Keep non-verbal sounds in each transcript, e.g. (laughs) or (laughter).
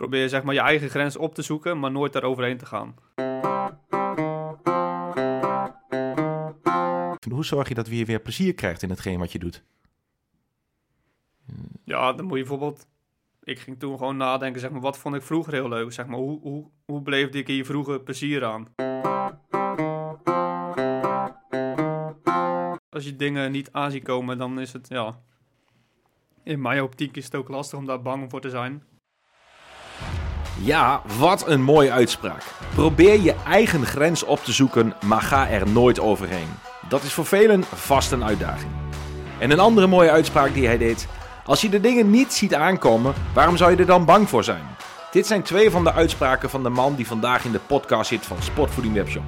probeer zeg maar je eigen grens op te zoeken, maar nooit daar overheen te gaan. Hoe zorg je dat je weer plezier krijgt in hetgeen wat je doet? Ja, dan moet je bijvoorbeeld... Ik ging toen gewoon nadenken, zeg maar, wat vond ik vroeger heel leuk? Zeg maar, hoe, hoe, hoe beleefde ik hier vroeger plezier aan? Als je dingen niet aan ziet komen, dan is het, ja... In mijn optiek is het ook lastig om daar bang voor te zijn. Ja, wat een mooie uitspraak. Probeer je eigen grens op te zoeken, maar ga er nooit overheen. Dat is voor velen vast een uitdaging. En een andere mooie uitspraak die hij deed: Als je de dingen niet ziet aankomen, waarom zou je er dan bang voor zijn? Dit zijn twee van de uitspraken van de man die vandaag in de podcast zit van Sportvoeding Webshop.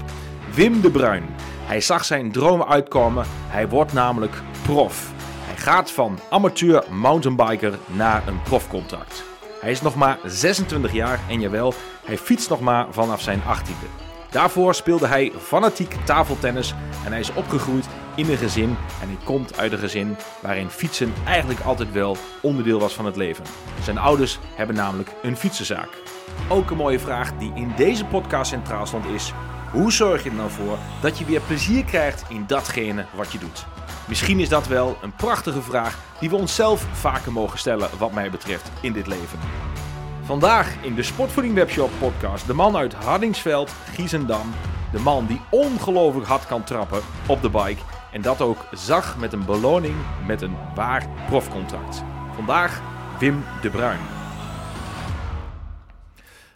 Wim de Bruin. Hij zag zijn droom uitkomen. Hij wordt namelijk prof. Hij gaat van amateur mountainbiker naar een profcontract. Hij is nog maar 26 jaar en jawel, hij fietst nog maar vanaf zijn 18e. Daarvoor speelde hij fanatiek tafeltennis en hij is opgegroeid in een gezin en hij komt uit een gezin waarin fietsen eigenlijk altijd wel onderdeel was van het leven. Zijn ouders hebben namelijk een fietsenzaak. Ook een mooie vraag die in deze podcast centraal stond is: hoe zorg je er nou voor dat je weer plezier krijgt in datgene wat je doet? Misschien is dat wel een prachtige vraag die we onszelf vaker mogen stellen wat mij betreft in dit leven. Vandaag in de Sportvoeding Webshop podcast de man uit Hardingsveld, Giesendam. De man die ongelooflijk hard kan trappen op de bike. En dat ook zag met een beloning met een waar profcontract. Vandaag Wim de Bruin.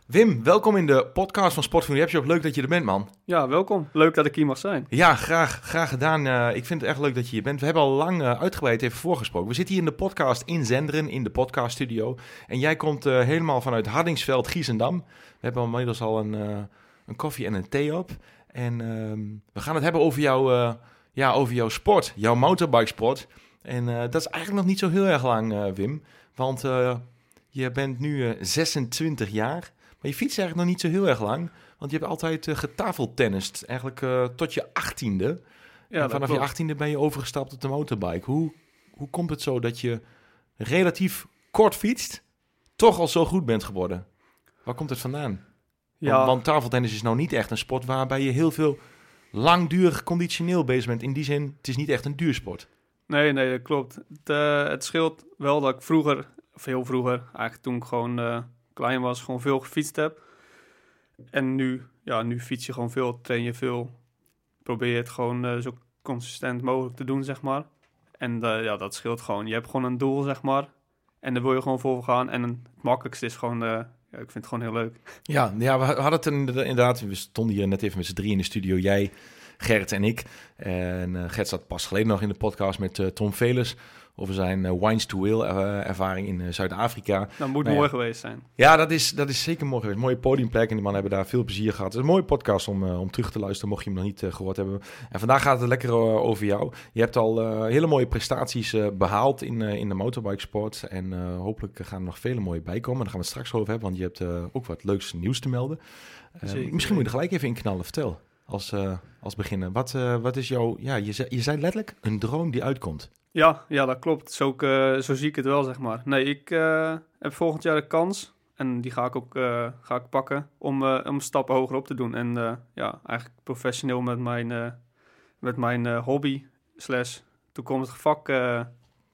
Wim, welkom in de podcast van Sportvoeding Webshop. Leuk dat je er bent, man. Ja, welkom. Leuk dat ik hier mag zijn. Ja, graag, graag gedaan. Uh, ik vind het echt leuk dat je hier bent. We hebben al lang uh, uitgebreid even voorgesproken. We zitten hier in de podcast in Zenderen, in de podcaststudio. En jij komt uh, helemaal vanuit Hardingsveld, Giesendam. We hebben inmiddels al een, een koffie en een thee op. En ehm, we gaan het hebben over, jou, ja, over jouw sport, jouw motorbikesport. En dat is eigenlijk nog niet zo heel erg lang, Wim. Want je bent nu 26 jaar. Je fietst eigenlijk nog niet zo heel erg lang. Want je hebt altijd uh, getafeltennist. Eigenlijk uh, tot je achttiende. Ja, en vanaf je achttiende ben je overgestapt op de motorbike. Hoe, hoe komt het zo dat je relatief kort fietst, toch al zo goed bent geworden? Waar komt het vandaan? Ja. Want, want tafeltennis is nou niet echt een sport waarbij je heel veel langdurig conditioneel bezig bent. In die zin, het is niet echt een duursport. Nee, nee, dat klopt. Het, uh, het scheelt wel dat ik vroeger, of heel vroeger, eigenlijk toen ik gewoon klein was, gewoon veel gefietst heb. En nu, ja, nu fiets je gewoon veel, train je veel. Probeer je het gewoon uh, zo consistent mogelijk te doen, zeg maar. En uh, ja, dat scheelt gewoon. Je hebt gewoon een doel, zeg maar. En daar wil je gewoon voor gaan. En het makkelijkste is gewoon, ja, ik vind het gewoon heel leuk. Ja, ja we hadden het inderdaad, we stonden hier net even met z'n drie in de studio. Jij, Gert en ik. En Gert zat pas geleden nog in de podcast met Tom Velers over zijn uh, Wines to Will uh, ervaring in uh, Zuid-Afrika. Dat moet nou mooi geweest zijn. Ja, dat is, dat is zeker mooi geweest. Mooie podiumplek en die man hebben daar veel plezier gehad. Het is een mooie podcast om, om terug te luisteren, mocht je hem nog niet gehoord hebben. En vandaag gaat het lekker over jou. Je hebt al hele mooie prestaties behaald in, in de motorbikesport. En hopelijk gaan er nog vele mooie bij komen. Daar gaan we het straks over hebben, want je hebt ook wat leuks nieuws te melden. misschien moet je er gelijk even in knallen. Vertel als, als beginner. Wat, wat is jouw, ja, je, je zei letterlijk een droom die uitkomt. Ja, ja, dat klopt. Zo, uh, zo zie ik het wel, zeg maar. Nee, ik uh, heb volgend jaar de kans, en die ga ik ook uh, ga ik pakken, om, om een stap hoger op te doen. En ja, eigenlijk professioneel met mijn, met mijn hobby slash toekomstig vak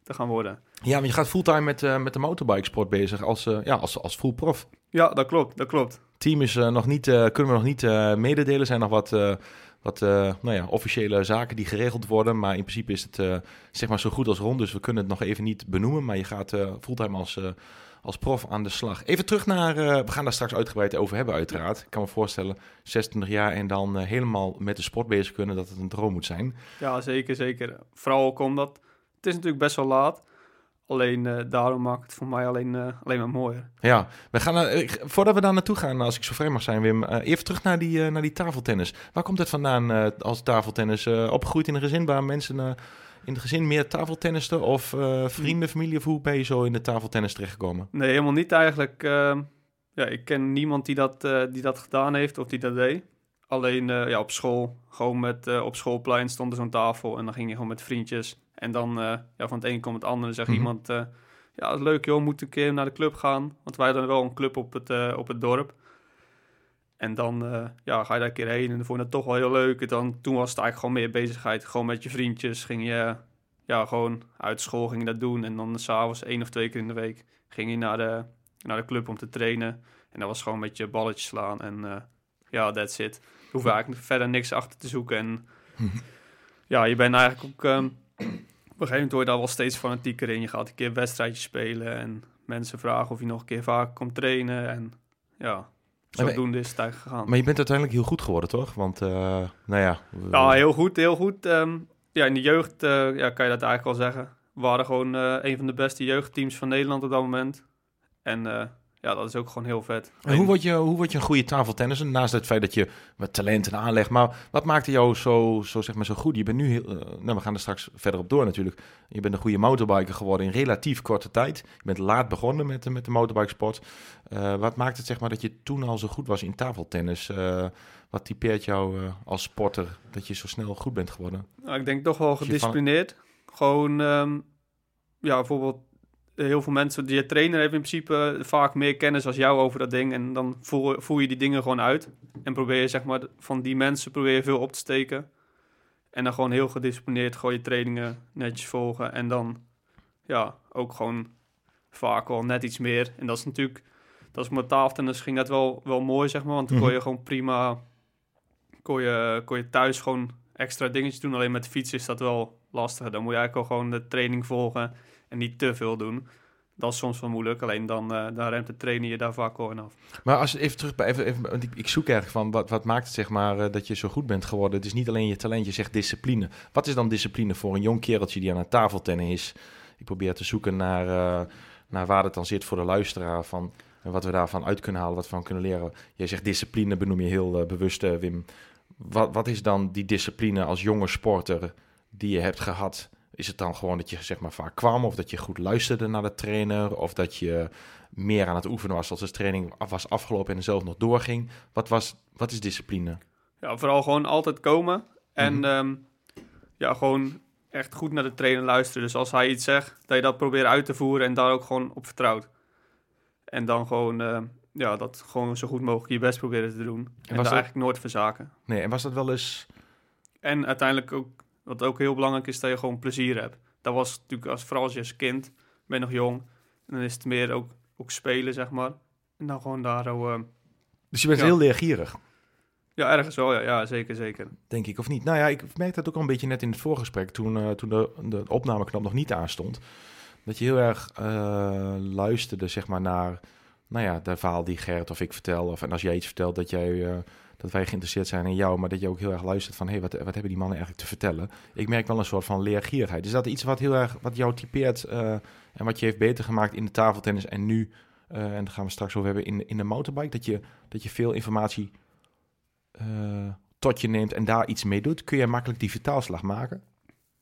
te gaan worden. Ja, maar je gaat fulltime met, met de motorbikesport bezig als, ja, als, als full prof. Ja, dat klopt, dat klopt. Team is nog niet, kunnen we nog niet mededelen, zijn nog wat wat uh, nou ja, officiële zaken die geregeld worden. Maar in principe is het uh, zeg maar zo goed als rond. Dus we kunnen het nog even niet benoemen. Maar je gaat uh, fulltime als, als prof aan de slag. Even terug naar. we gaan daar straks uitgebreid over hebben, uiteraard. Ik kan me voorstellen, 26 jaar en dan helemaal met de sport bezig kunnen. Dat het een droom moet zijn. Ja, zeker, zeker. Vooral ook omdat het is natuurlijk best wel laat. Alleen uh, daarom maakt het voor mij alleen, uh, alleen maar mooier. Ja, we gaan, uh, voordat we daar naartoe gaan, als ik zo vrij mag zijn, Wim, even terug naar die, naar die tafeltennis. Waar komt het vandaan als tafeltennis? opgegroeid in een gezin waar mensen in het gezin meer tafeltennisten? Of vrienden, familie, of hoe ben je zo in de tafeltennis terechtgekomen? Nee, helemaal niet eigenlijk. Ehm, ja, ik ken niemand die dat, die dat gedaan heeft of die dat deed. Alleen ja, op school, gewoon met, op schoolplein stond er zo'n tafel en dan ging je gewoon met vriendjes en dan uh, ja, van het een komt het andere. Zegt mm -hmm. iemand, uh, ja, dat leuk joh, moet een keer naar de club gaan. Want wij hadden wel een club op het, eh, op het dorp. En dan eh, ja, ga je daar een keer heen en dan vond je het toch wel heel leuk. En dan, toen was het eigenlijk gewoon meer bezigheid. Gewoon met je vriendjes ging je ja, gewoon uit school ging je dat doen. En dan s'avonds één of twee keer in de week ging je naar de, naar de club om te trainen. En dat was gewoon met je balletjes slaan en eh, ja, that's it. Hoef eigenlijk verder niks achter te zoeken. En ja, je bent eigenlijk ook... ehm, een gegeven moment word je daar wel steeds fanatieker in. Je gaat een keer wedstrijdjes spelen en mensen vragen of je nog een keer vaak komt trainen. En ja, zodoende is het eigenlijk gegaan. Maar je bent uiteindelijk heel goed geworden, toch? Want, eh, nou ja... Ja, heel goed, heel goed. Ehm, ja, in de jeugd eh, ja, kan je dat eigenlijk wel zeggen. We waren gewoon eh, een van de beste jeugdteams van Nederland op dat moment. En eh, ja, dat is ook gewoon heel vet. En hoe word, je, hoe word je een goede tafeltennisser? Naast het feit dat je wat talent en aanleg... Maar wat maakte jou zo, zo, zeg maar, zo goed? Je bent nu... Heel, eh, nou, we gaan er straks verder op door natuurlijk. Je bent een goede motorbiker geworden in relatief korte tijd. Je bent laat begonnen met, de- met de motorbikesport. Eh, wat maakt het zeg maar, dat je toen al zo goed was in tafeltennis? Eh, wat typeert jou als sporter dat je zo snel goed bent geworden? Nou, ik denk toch wel van- gedisciplineerd. Gewoon, ehm, ja, bijvoorbeeld heel veel mensen, die trainer heeft in principe vaak meer kennis als jou over dat ding. En dan voel, voel je die dingen gewoon uit. En probeer je, zeg maar, van die mensen probeer je veel op te steken. En dan gewoon heel gedisciplineerd gewoon je trainingen netjes volgen. En dan, ja, ook gewoon vaak wel net iets meer. En dat is natuurlijk, dat is met tafeltennis ging dat wel, wel mooi, zeg maar. Want dan kon Mhm. je gewoon prima, kon je, kon je thuis gewoon extra dingetjes doen. Alleen met fietsen is dat wel lastig. Dan moet je eigenlijk al gewoon de training volgen en niet te veel doen. Dat is soms wel moeilijk. Alleen dan, eh dan remt de trainer je daar vaak in af. Maar als even terug even, even ik, zoek eigenlijk van wat, wat maakt het zeg maar eh, dat je zo goed bent geworden. Het is niet alleen je talent, je zegt discipline. Wat is dan discipline voor een jong kereltje die aan het tafeltennis is? Ik probeer te zoeken naar, eh, naar waar het dan zit voor de luisteraar van en wat we daarvan uit kunnen halen, wat we van kunnen leren. Jij zegt discipline, benoem je heel bewust, Wim. Wat, wat is dan die discipline als jonge sporter die je hebt gehad? Is het dan gewoon dat je zeg maar vaak kwam of dat je goed luisterde naar de trainer of dat je meer aan het oefenen was als de training was afgelopen en zelf nog doorging? Wat, was, wat is discipline? Ja, vooral gewoon altijd komen. En Mhm. ehm, ja, gewoon echt goed naar de trainer luisteren. Dus als hij iets zegt, dat je dat probeert uit te voeren en daar ook gewoon op vertrouwt. En dan gewoon, ehm, ja, dat gewoon zo goed mogelijk je best proberen te doen. En, was daar dat- eigenlijk nooit verzaken. Nee, en was dat wel eens... En uiteindelijk ook, wat ook heel belangrijk is, dat je gewoon plezier hebt. Dat was natuurlijk, als, vooral als je als kind, ben je nog jong. En dan is het meer ook, ook spelen, zeg maar. En dan gewoon daar, ehm, Dus je bent Ja. heel leergierig, ja, ergens wel, ja, ja zeker, zeker. denk ik, of niet? Nou ja, ik merkte dat ook al een beetje net in het voorgesprek, toen, eh, toen de, de opnameknop nog niet aanstond. Dat je heel erg eh, luisterde, zeg maar, naar nou ja, de verhaal die Gert of ik vertel. Of, en als jij iets vertelt, dat, jij, dat wij geïnteresseerd zijn in jou, maar dat je ook heel erg luistert van, hé, hey, wat, wat hebben die mannen eigenlijk te vertellen? Ik merk wel een soort van leergierigheid. Is dat iets wat heel erg, wat jou typeert eh, en wat je heeft beter gemaakt in de tafeltennis en nu, eh, en daar gaan we straks over hebben, in, in de motorbike? Dat je, dat je veel informatie eh, tot je neemt en daar iets mee doet? Kun je makkelijk die vertaalslag maken?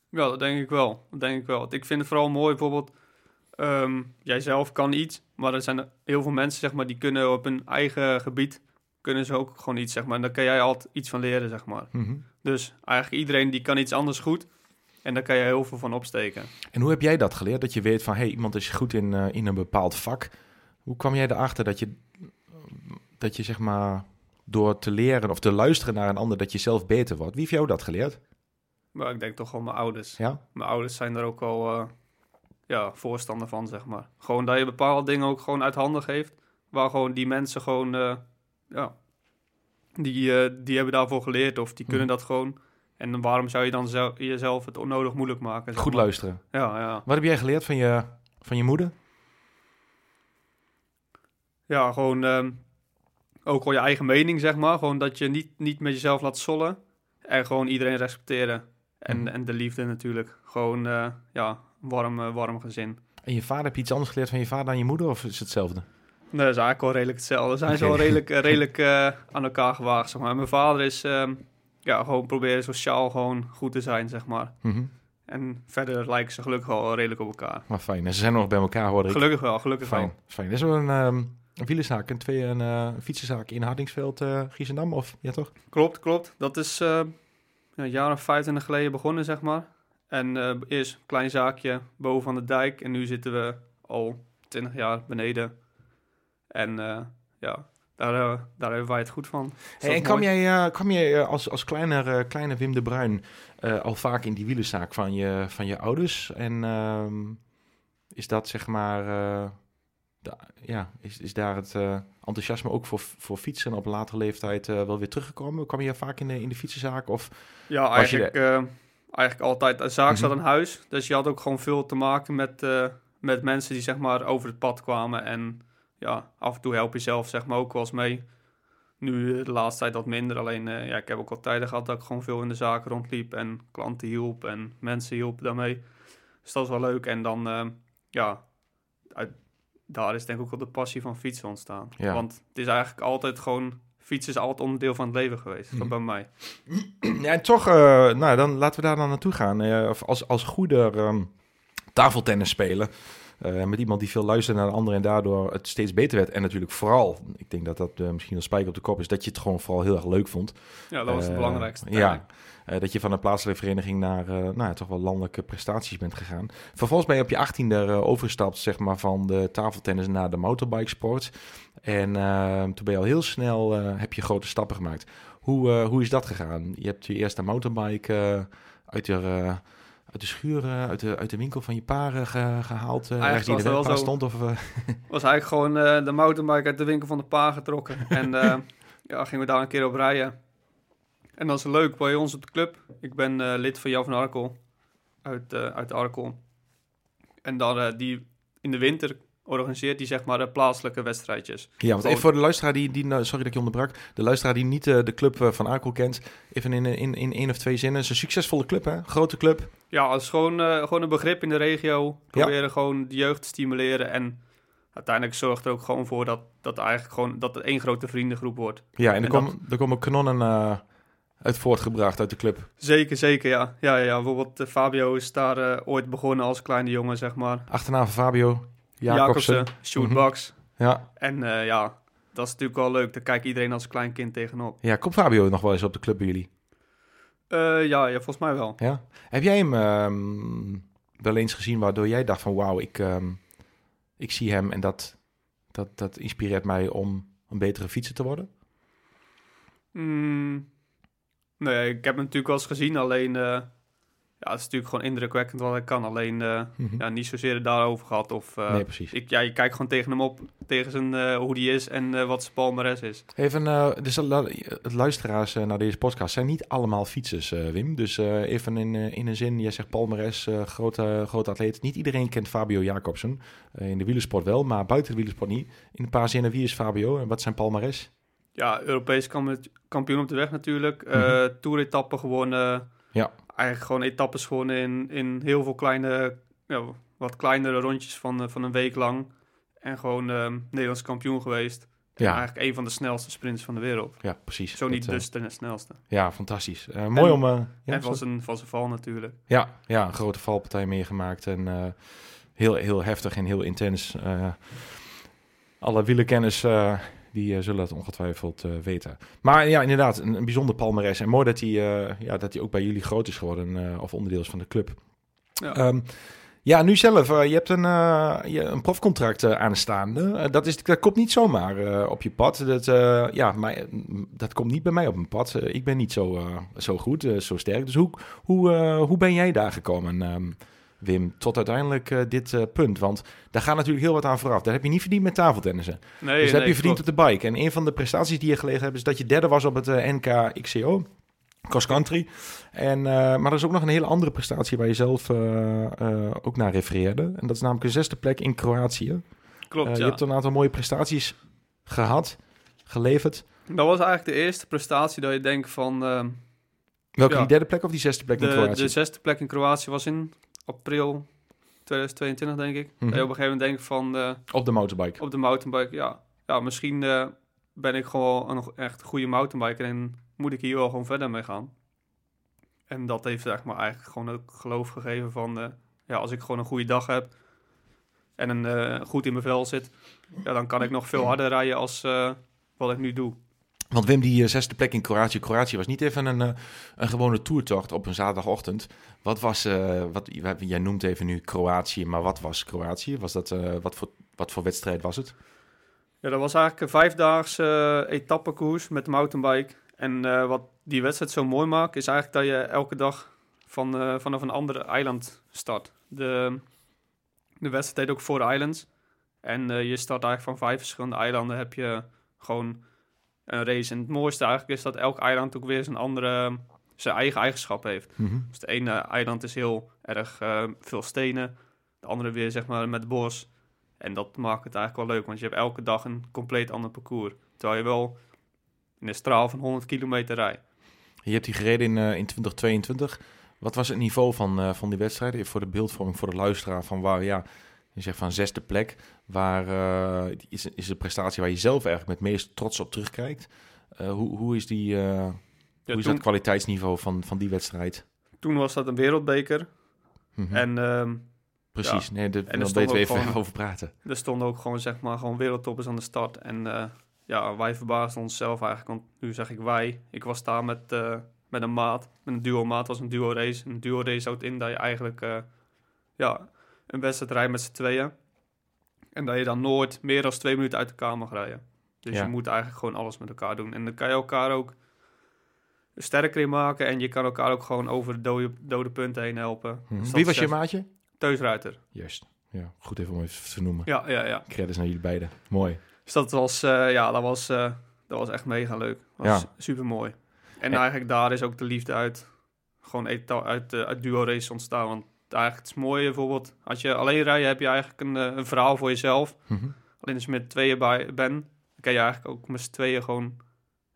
Ja, dat denk ik wel. Dat denk ik wel. Ik vind het vooral mooi, bijvoorbeeld, ehm jij zelf kan iets, maar er zijn heel veel mensen, zeg maar, die kunnen op hun eigen gebied, kunnen ze ook gewoon iets, zeg maar. En daar kan jij altijd iets van leren, zeg maar. Mhm. Dus eigenlijk iedereen die kan iets anders goed, en daar kan je heel veel van opsteken. En hoe heb jij dat geleerd? Dat je weet van, hey, iemand is goed in, eh, in een bepaald vak. Hoe kwam jij erachter dat je, dat je zeg maar, door te leren of te luisteren naar een ander, dat je zelf beter wordt? Wie heeft jou dat geleerd? Maar ik denk toch wel mijn ouders. Ja? Mijn ouders zijn er ook wel eh, ja, voorstander van, zeg maar. Gewoon dat je bepaalde dingen ook gewoon uit handen geeft, waar gewoon die mensen gewoon, eh, ja, die, eh, die hebben daarvoor geleerd of die kunnen Mhm. dat gewoon. En waarom zou je dan zel- jezelf het onnodig moeilijk maken? zeg Goed maar. luisteren. Ja, ja. Wat heb jij geleerd van je, van je moeder? ja, gewoon ehm, ook wel je eigen mening, zeg maar. Gewoon dat je niet, niet met jezelf laat sollen en gewoon iedereen respecteren. En, Mhm. en de liefde natuurlijk. Gewoon, eh, ja, warm, eh, warm gezin. En je vader, heb je iets anders geleerd van je vader dan je moeder of is het hetzelfde? Nee, dat is eigenlijk wel redelijk hetzelfde. Zijn ze wel redelijk, eh, redelijk eh, aan elkaar gewaagd, zeg maar. Mijn vader is, ehm, ja, gewoon proberen sociaal gewoon goed te zijn, zeg maar. Mhm. En verder lijken ze gelukkig wel redelijk op elkaar. Maar fijn. En ze zijn nog bij elkaar, hoorde ik. Gelukkig wel, gelukkig Fijn, wel. fijn. Dat is wel een, ehm een een, twee, een eh, fietsenzaak in Hardingsveld, eh Giesendam, of ja toch? Klopt, klopt. Dat is eh, een jaar of 25 geleden begonnen, zeg maar. En eh, eerst een klein zaakje boven aan de dijk. En nu zitten we al 20 jaar beneden. En eh, ja, daar, eh, daar hebben wij het goed van. Hey, en is kwam jij, eh, kwam jij eh, als, als kleiner, eh, kleine Wim de Bruin eh, al vaak in die wielenzaak van je, van je ouders? En ehm, is dat zeg maar, eh, da- ja, is, is daar het eh, enthousiasme ook voor, voor fietsen op een latere leeftijd eh, wel weer teruggekomen? Kwam je vaak in de, in de fietsenzaak? Of, Ja, eigenlijk, eh, eigenlijk altijd. De zaak zat Mhm. in huis, dus je had ook gewoon veel te maken met, eh, met mensen die zeg maar over het pad kwamen. En ja, af en toe help je zelf zeg maar ook wel eens mee. Nu eh, de laatste tijd wat minder, alleen eh, ja, ik heb ook wel tijden gehad dat ik gewoon veel in de zaak rondliep en klanten hielp en mensen hielp daarmee. Dus dat is wel leuk. En dan, eh, ja, uit, daar is denk ik ook wel de passie van fietsen ontstaan. Ja. Want het is eigenlijk altijd gewoon, fietsen is altijd onderdeel van het leven geweest, Mhm. bij mij. (clears throat) ja, en toch, nou dan laten we daar dan naartoe gaan. Of als, als goede ehm, tafeltennis spelen. Eh, met iemand die veel luistert naar de ander en daardoor het steeds beter werd. En natuurlijk vooral, ik denk dat dat eh, misschien een spijker op de kop is, dat je het gewoon vooral heel erg leuk vond. Ja, dat was het Eh, belangrijkste. Ja, dat je van een plaatselijke vereniging naar nou, ja, toch wel landelijke prestaties bent gegaan. Vervolgens ben je op je achttiende uh, overgestapt zeg maar, van de tafeltennis naar de motorbikesport. En toen ben je al heel snel, heb je grote stappen gemaakt. Hoe, hoe is dat gegaan? Je hebt je eerste motorbike uit, je, uit de schuur, eh, uit, de, uit de winkel van je pa eh, ge- gehaald. Uh, in de was wel zo. stond? Of, eh, (laughs) was eigenlijk gewoon eh, de mountainbike uit de winkel van de pa getrokken. (laughs) en eh, ja, gingen we daar een keer op rijden. En dat is leuk bij ons op de club. Ik ben eh, lid van Jan van Arkel uit, eh, uit Arkel. En dan eh, die in de winter organiseert die zeg maar de plaatselijke wedstrijdjes. Ja, want even voor de luisteraar die, die nou, sorry dat ik je onderbrak, de luisteraar die niet eh, de club eh, van Arkel kent, even in, in, in één of twee zinnen. Het is een succesvolle club, hè? Grote club. Ja, het is gewoon, eh, gewoon een begrip in de regio. Proberen gewoon de jeugd te stimuleren. En uiteindelijk zorgt er ook gewoon voor dat, dat eigenlijk gewoon dat er één grote vriendengroep wordt. Ja, en er, er komen kanonnen uit voortgebracht uit de club. Zeker, zeker, ja. Ja, ja, ja. bijvoorbeeld Fabio is daar ooit begonnen als kleine jongen, zeg maar. Achternaam van Fabio, Jacobsen. Jacobsen, Sjoerd Mhm. Baks. Ja. En eh, ja, dat is natuurlijk wel leuk. Daar kijkt iedereen als klein kind tegenop. ja, komt Fabio nog wel eens op de club bij jullie? Eh, ja, ja, volgens mij wel. Ja. Heb jij hem ehm, wel eens gezien waardoor jij dacht van wauw, ik, ehm, ik zie hem en dat, dat, dat inspireert mij om een betere fietser te worden? Mm, nee, ik heb hem natuurlijk wel eens gezien. Alleen, eh, ja, het is natuurlijk gewoon indrukwekkend wat hij kan. Alleen, eh, Mhm. ja, niet zozeer het daarover gehad. Of, eh, nee, precies. ik, ja, je kijkt gewoon tegen hem op, tegen zijn, eh, hoe die is en wat zijn palmares is. Even, dus het luisteraars naar deze podcast zijn niet allemaal fietsers, Wim. Dus even in, in een zin, jij zegt Palmares, grote, grote atleet. Niet iedereen kent Fabio Jacobsen. In de wielersport wel, maar buiten de wielersport niet. In een paar zinnen, wie is Fabio en wat zijn Palmares? Ja, Europees kamp- kampioen op de weg natuurlijk. Eh Tour-etappen gewonnen. Ja. Eigenlijk gewoon etappes gewonnen in, in heel veel kleine, ja, wat kleinere rondjes van, eh, van een week lang. En gewoon eh, Nederlands kampioen geweest. En Ja. eigenlijk een van de snelste sprints van de wereld. Ja, precies. Zo niet Dat, eh, dus de snelste. Ja, fantastisch. Eh, mooi om... eh, ja, en van zijn, van zijn val natuurlijk. ja, ja, een grote valpartij meegemaakt en heel, heel heftig en heel intens. Alle wielerkenners eh, die eh, zullen het ongetwijfeld eh, weten. Maar ja, inderdaad, een, een bijzonder palmares. En mooi dat hij, eh, ja, dat hij ook bij jullie groot is geworden of onderdeel is van de club. Ja. Ehm, ja, nu zelf. je hebt een, je, een profcontract aanstaande. Dat, is, dat komt niet zomaar op je pad. Dat, ja, maar, dat komt niet bij mij op mijn pad. Ik ben niet zo, zo goed, zo sterk. Dus hoe, hoe, hoe ben jij daar gekomen, ehm, Wim, tot uiteindelijk eh, dit eh, punt? Want daar gaat natuurlijk heel wat aan vooraf. Dat heb je niet verdiend met tafeltennissen. Nee, dus heb nee, je verdiend klopt. op de bike. En een van de prestaties die je gelegen hebt... is dat je derde was op het eh, NK XCO. Cross country. En, maar er is ook nog een hele andere prestatie waar je zelf ook naar refereerde. En dat is namelijk een zesde plek in Kroatië. Klopt, ja. Je hebt een aantal mooie prestaties gehad, geleverd. Dat was eigenlijk de eerste prestatie dat je denkt van... Welke, Ja. die derde plek of die zesde plek in Kroatië? de zesde plek in Kroatië was in april 2022, denk ik. Mhm. Je op een gegeven moment denkt van... eh, Op de motorbike. op de mountainbike, ja, ja misschien eh, ben ik gewoon een echt goede mountainbiker en moet ik hier wel gewoon verder mee gaan. En dat heeft zeg maar eigenlijk gewoon ook geloof gegeven van, eh, ja, als ik gewoon een goede dag heb en een, goed in mijn vel zit, ja, dan kan ik nog veel harder rijden als wat ik nu doe. Want Wim, die eh, zesde plek in Kroatië. Kroatië was niet even een, eh, een gewone toertocht op een zaterdagochtend. Wat was, eh, wat, jij noemt even nu Kroatië, maar wat was Kroatië? Was dat, wat, voor, wat voor wedstrijd was het? Ja, dat was eigenlijk een vijfdaagse uh, etappekoers met de mountainbike. En wat die wedstrijd zo mooi maakt, is eigenlijk dat je elke dag van, vanaf een ander eiland start. De, de wedstrijd ook Four Islands. En je start eigenlijk van vijf verschillende eilanden, heb je gewoon een race. En het mooiste eigenlijk is dat elk eiland ook weer zijn andere, zijn eigen eigenschap heeft. Mhm. Dus de ene eiland is heel erg veel stenen, de andere weer zeg maar met bos. En dat maakt het eigenlijk wel leuk, want je hebt elke dag een compleet ander parcours. Terwijl je wel in een straal van 100 kilometer rijdt. Je hebt die gereden in, uh, in 2022. Wat was het niveau van, uh, van die wedstrijd? Even voor de beeldvorming, voor de luisteraar, van waar, ja, je zegt van zesde plek. Waar uh, is, is de prestatie waar je zelf eigenlijk met meest trots op terugkijkt? hoe, hoe is, die, ja, hoe is toen, dat kwaliteitsniveau van, van die wedstrijd? Toen was dat een wereldbeker. Mhm. Mm -hmm. En Precies, ja. nee, daar weten we even gewoon- over praten. Er stonden ook gewoon, zeg maar, gewoon wereldtoppers aan de start. En eh, ja, wij verbaasden onszelf eigenlijk. Want nu zeg ik wij. Ik was daar met, eh, met een maat. Met een duo maat. was een duo race. Een duo race houdt in dat je eigenlijk eh, ja, een wedstrijd rijdt met z'n tweeën. En dat je dan nooit meer dan twee minuten uit elkaar mag rijden. Dus Ja. je moet eigenlijk gewoon alles met elkaar doen. En dan kan je elkaar ook sterker in maken. En je kan elkaar ook gewoon over de dode, dode punten heen helpen. Mhm. Dus dat Wie was je maatje? Teusruiter. Juist. Ja, goed even om even te noemen. Ja, ja, ja. Credits naar jullie beiden. Mooi. Dus dat was, eh, ja, dat was, eh, dat was echt mega leuk. was Ja. super mooi. En En- eigenlijk daar is ook de liefde uit, gewoon uit, eh, uit duo race ontstaan. Want eigenlijk het is mooi bijvoorbeeld, als je alleen rijdt, heb je eigenlijk een, eh, een verhaal voor jezelf. Mhm. Alleen als je met tweeën bij bent, dan kan je eigenlijk ook met z'n tweeën gewoon,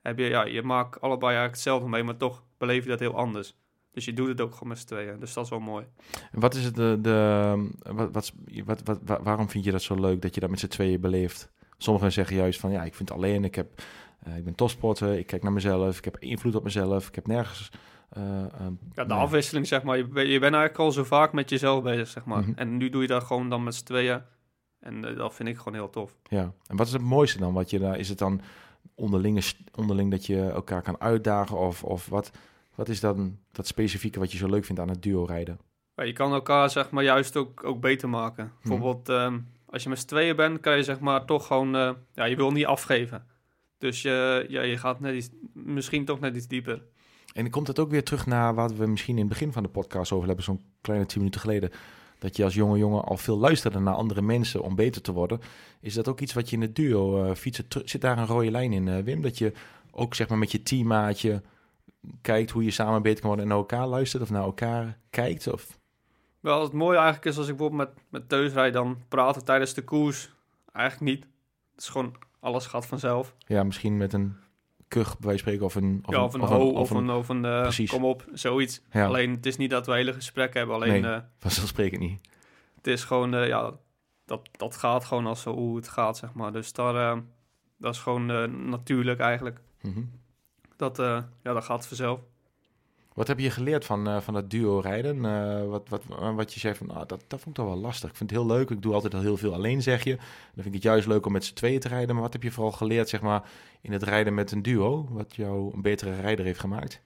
heb je, ja, je maakt allebei eigenlijk hetzelfde mee, maar toch beleef je dat heel anders. Dus je doet het ook gewoon met z'n tweeën. Dus dat is wel mooi. En Wat is het, de, de, wat, wat, wat, wat, wa- waarom vind je dat zo leuk dat je dat met z'n tweeën beleeft? Sommigen zeggen juist van ja, ik vind het alleen, ik, heb, eh, ik ben topsporter, ik kijk naar mezelf, ik heb invloed op mezelf, ik heb nergens... eh, eh, Ja, de nee. afwisseling, zeg maar. Je, ben- je bent eigenlijk al zo vaak met jezelf bezig, zeg maar. Mhm. En nu doe je dat gewoon dan met z'n tweeën. En eh, dat vind ik gewoon heel tof. Ja, en wat is het mooiste dan? Wat je daar, is het dan onderling, onderling dat je elkaar kan uitdagen? Of, of wat, wat is dan dat specifieke wat je zo leuk vindt aan het duo rijden? Maar je kan elkaar, zeg maar, juist ook, ook beter maken. Mhm. Bijvoorbeeld, ehm, als je met z'n tweeën bent, kan je zeg maar toch gewoon... eh, ja, je wil niet afgeven. Dus je, ja, je gaat net iets, misschien toch net iets dieper. En komt het ook weer terug naar wat we misschien in het begin van de podcast over hebben, zo'n kleine tien minuten geleden. Dat je als jonge jongen al veel luisterde naar andere mensen om beter te worden. Is dat ook iets wat je in het duo eh, fietsen, zit daar een rode lijn in, eh, Wim? Dat je ook zeg maar met je teammaatje kijkt hoe je samen beter kan worden en naar elkaar luistert of naar elkaar kijkt? Of... Wel, het mooie eigenlijk is als ik bijvoorbeeld met, met Teus rijd, dan praten tijdens de koers eigenlijk niet. Het is gewoon, alles gaat vanzelf. Ja, misschien met een kuch bij spreken of een... ja, of een ho, of een, of een, eh, Precies. kom op, zoiets. Ja, Alleen, het is niet dat we hele gesprekken hebben. Alleen, Nee. eh, vanzelfsprekend niet. het is gewoon, eh, ja, dat, dat gaat gewoon als zo hoe het gaat, zeg maar. Dus daar, dat is gewoon natuurlijk eigenlijk. Mhm. Dat, ja, dat gaat vanzelf. Wat heb je geleerd van, eh, van dat duo rijden? Eh, wat, wat, wat je zei van, ah, dat, dat vond ik toch wel lastig. Ik vind het heel leuk. Ik doe altijd al heel veel alleen, zeg je. Dan vind ik het juist leuk om met z'n tweeën te rijden. Maar wat heb je vooral geleerd, zeg maar, in het rijden met een duo? Wat jou een betere rijder heeft gemaakt?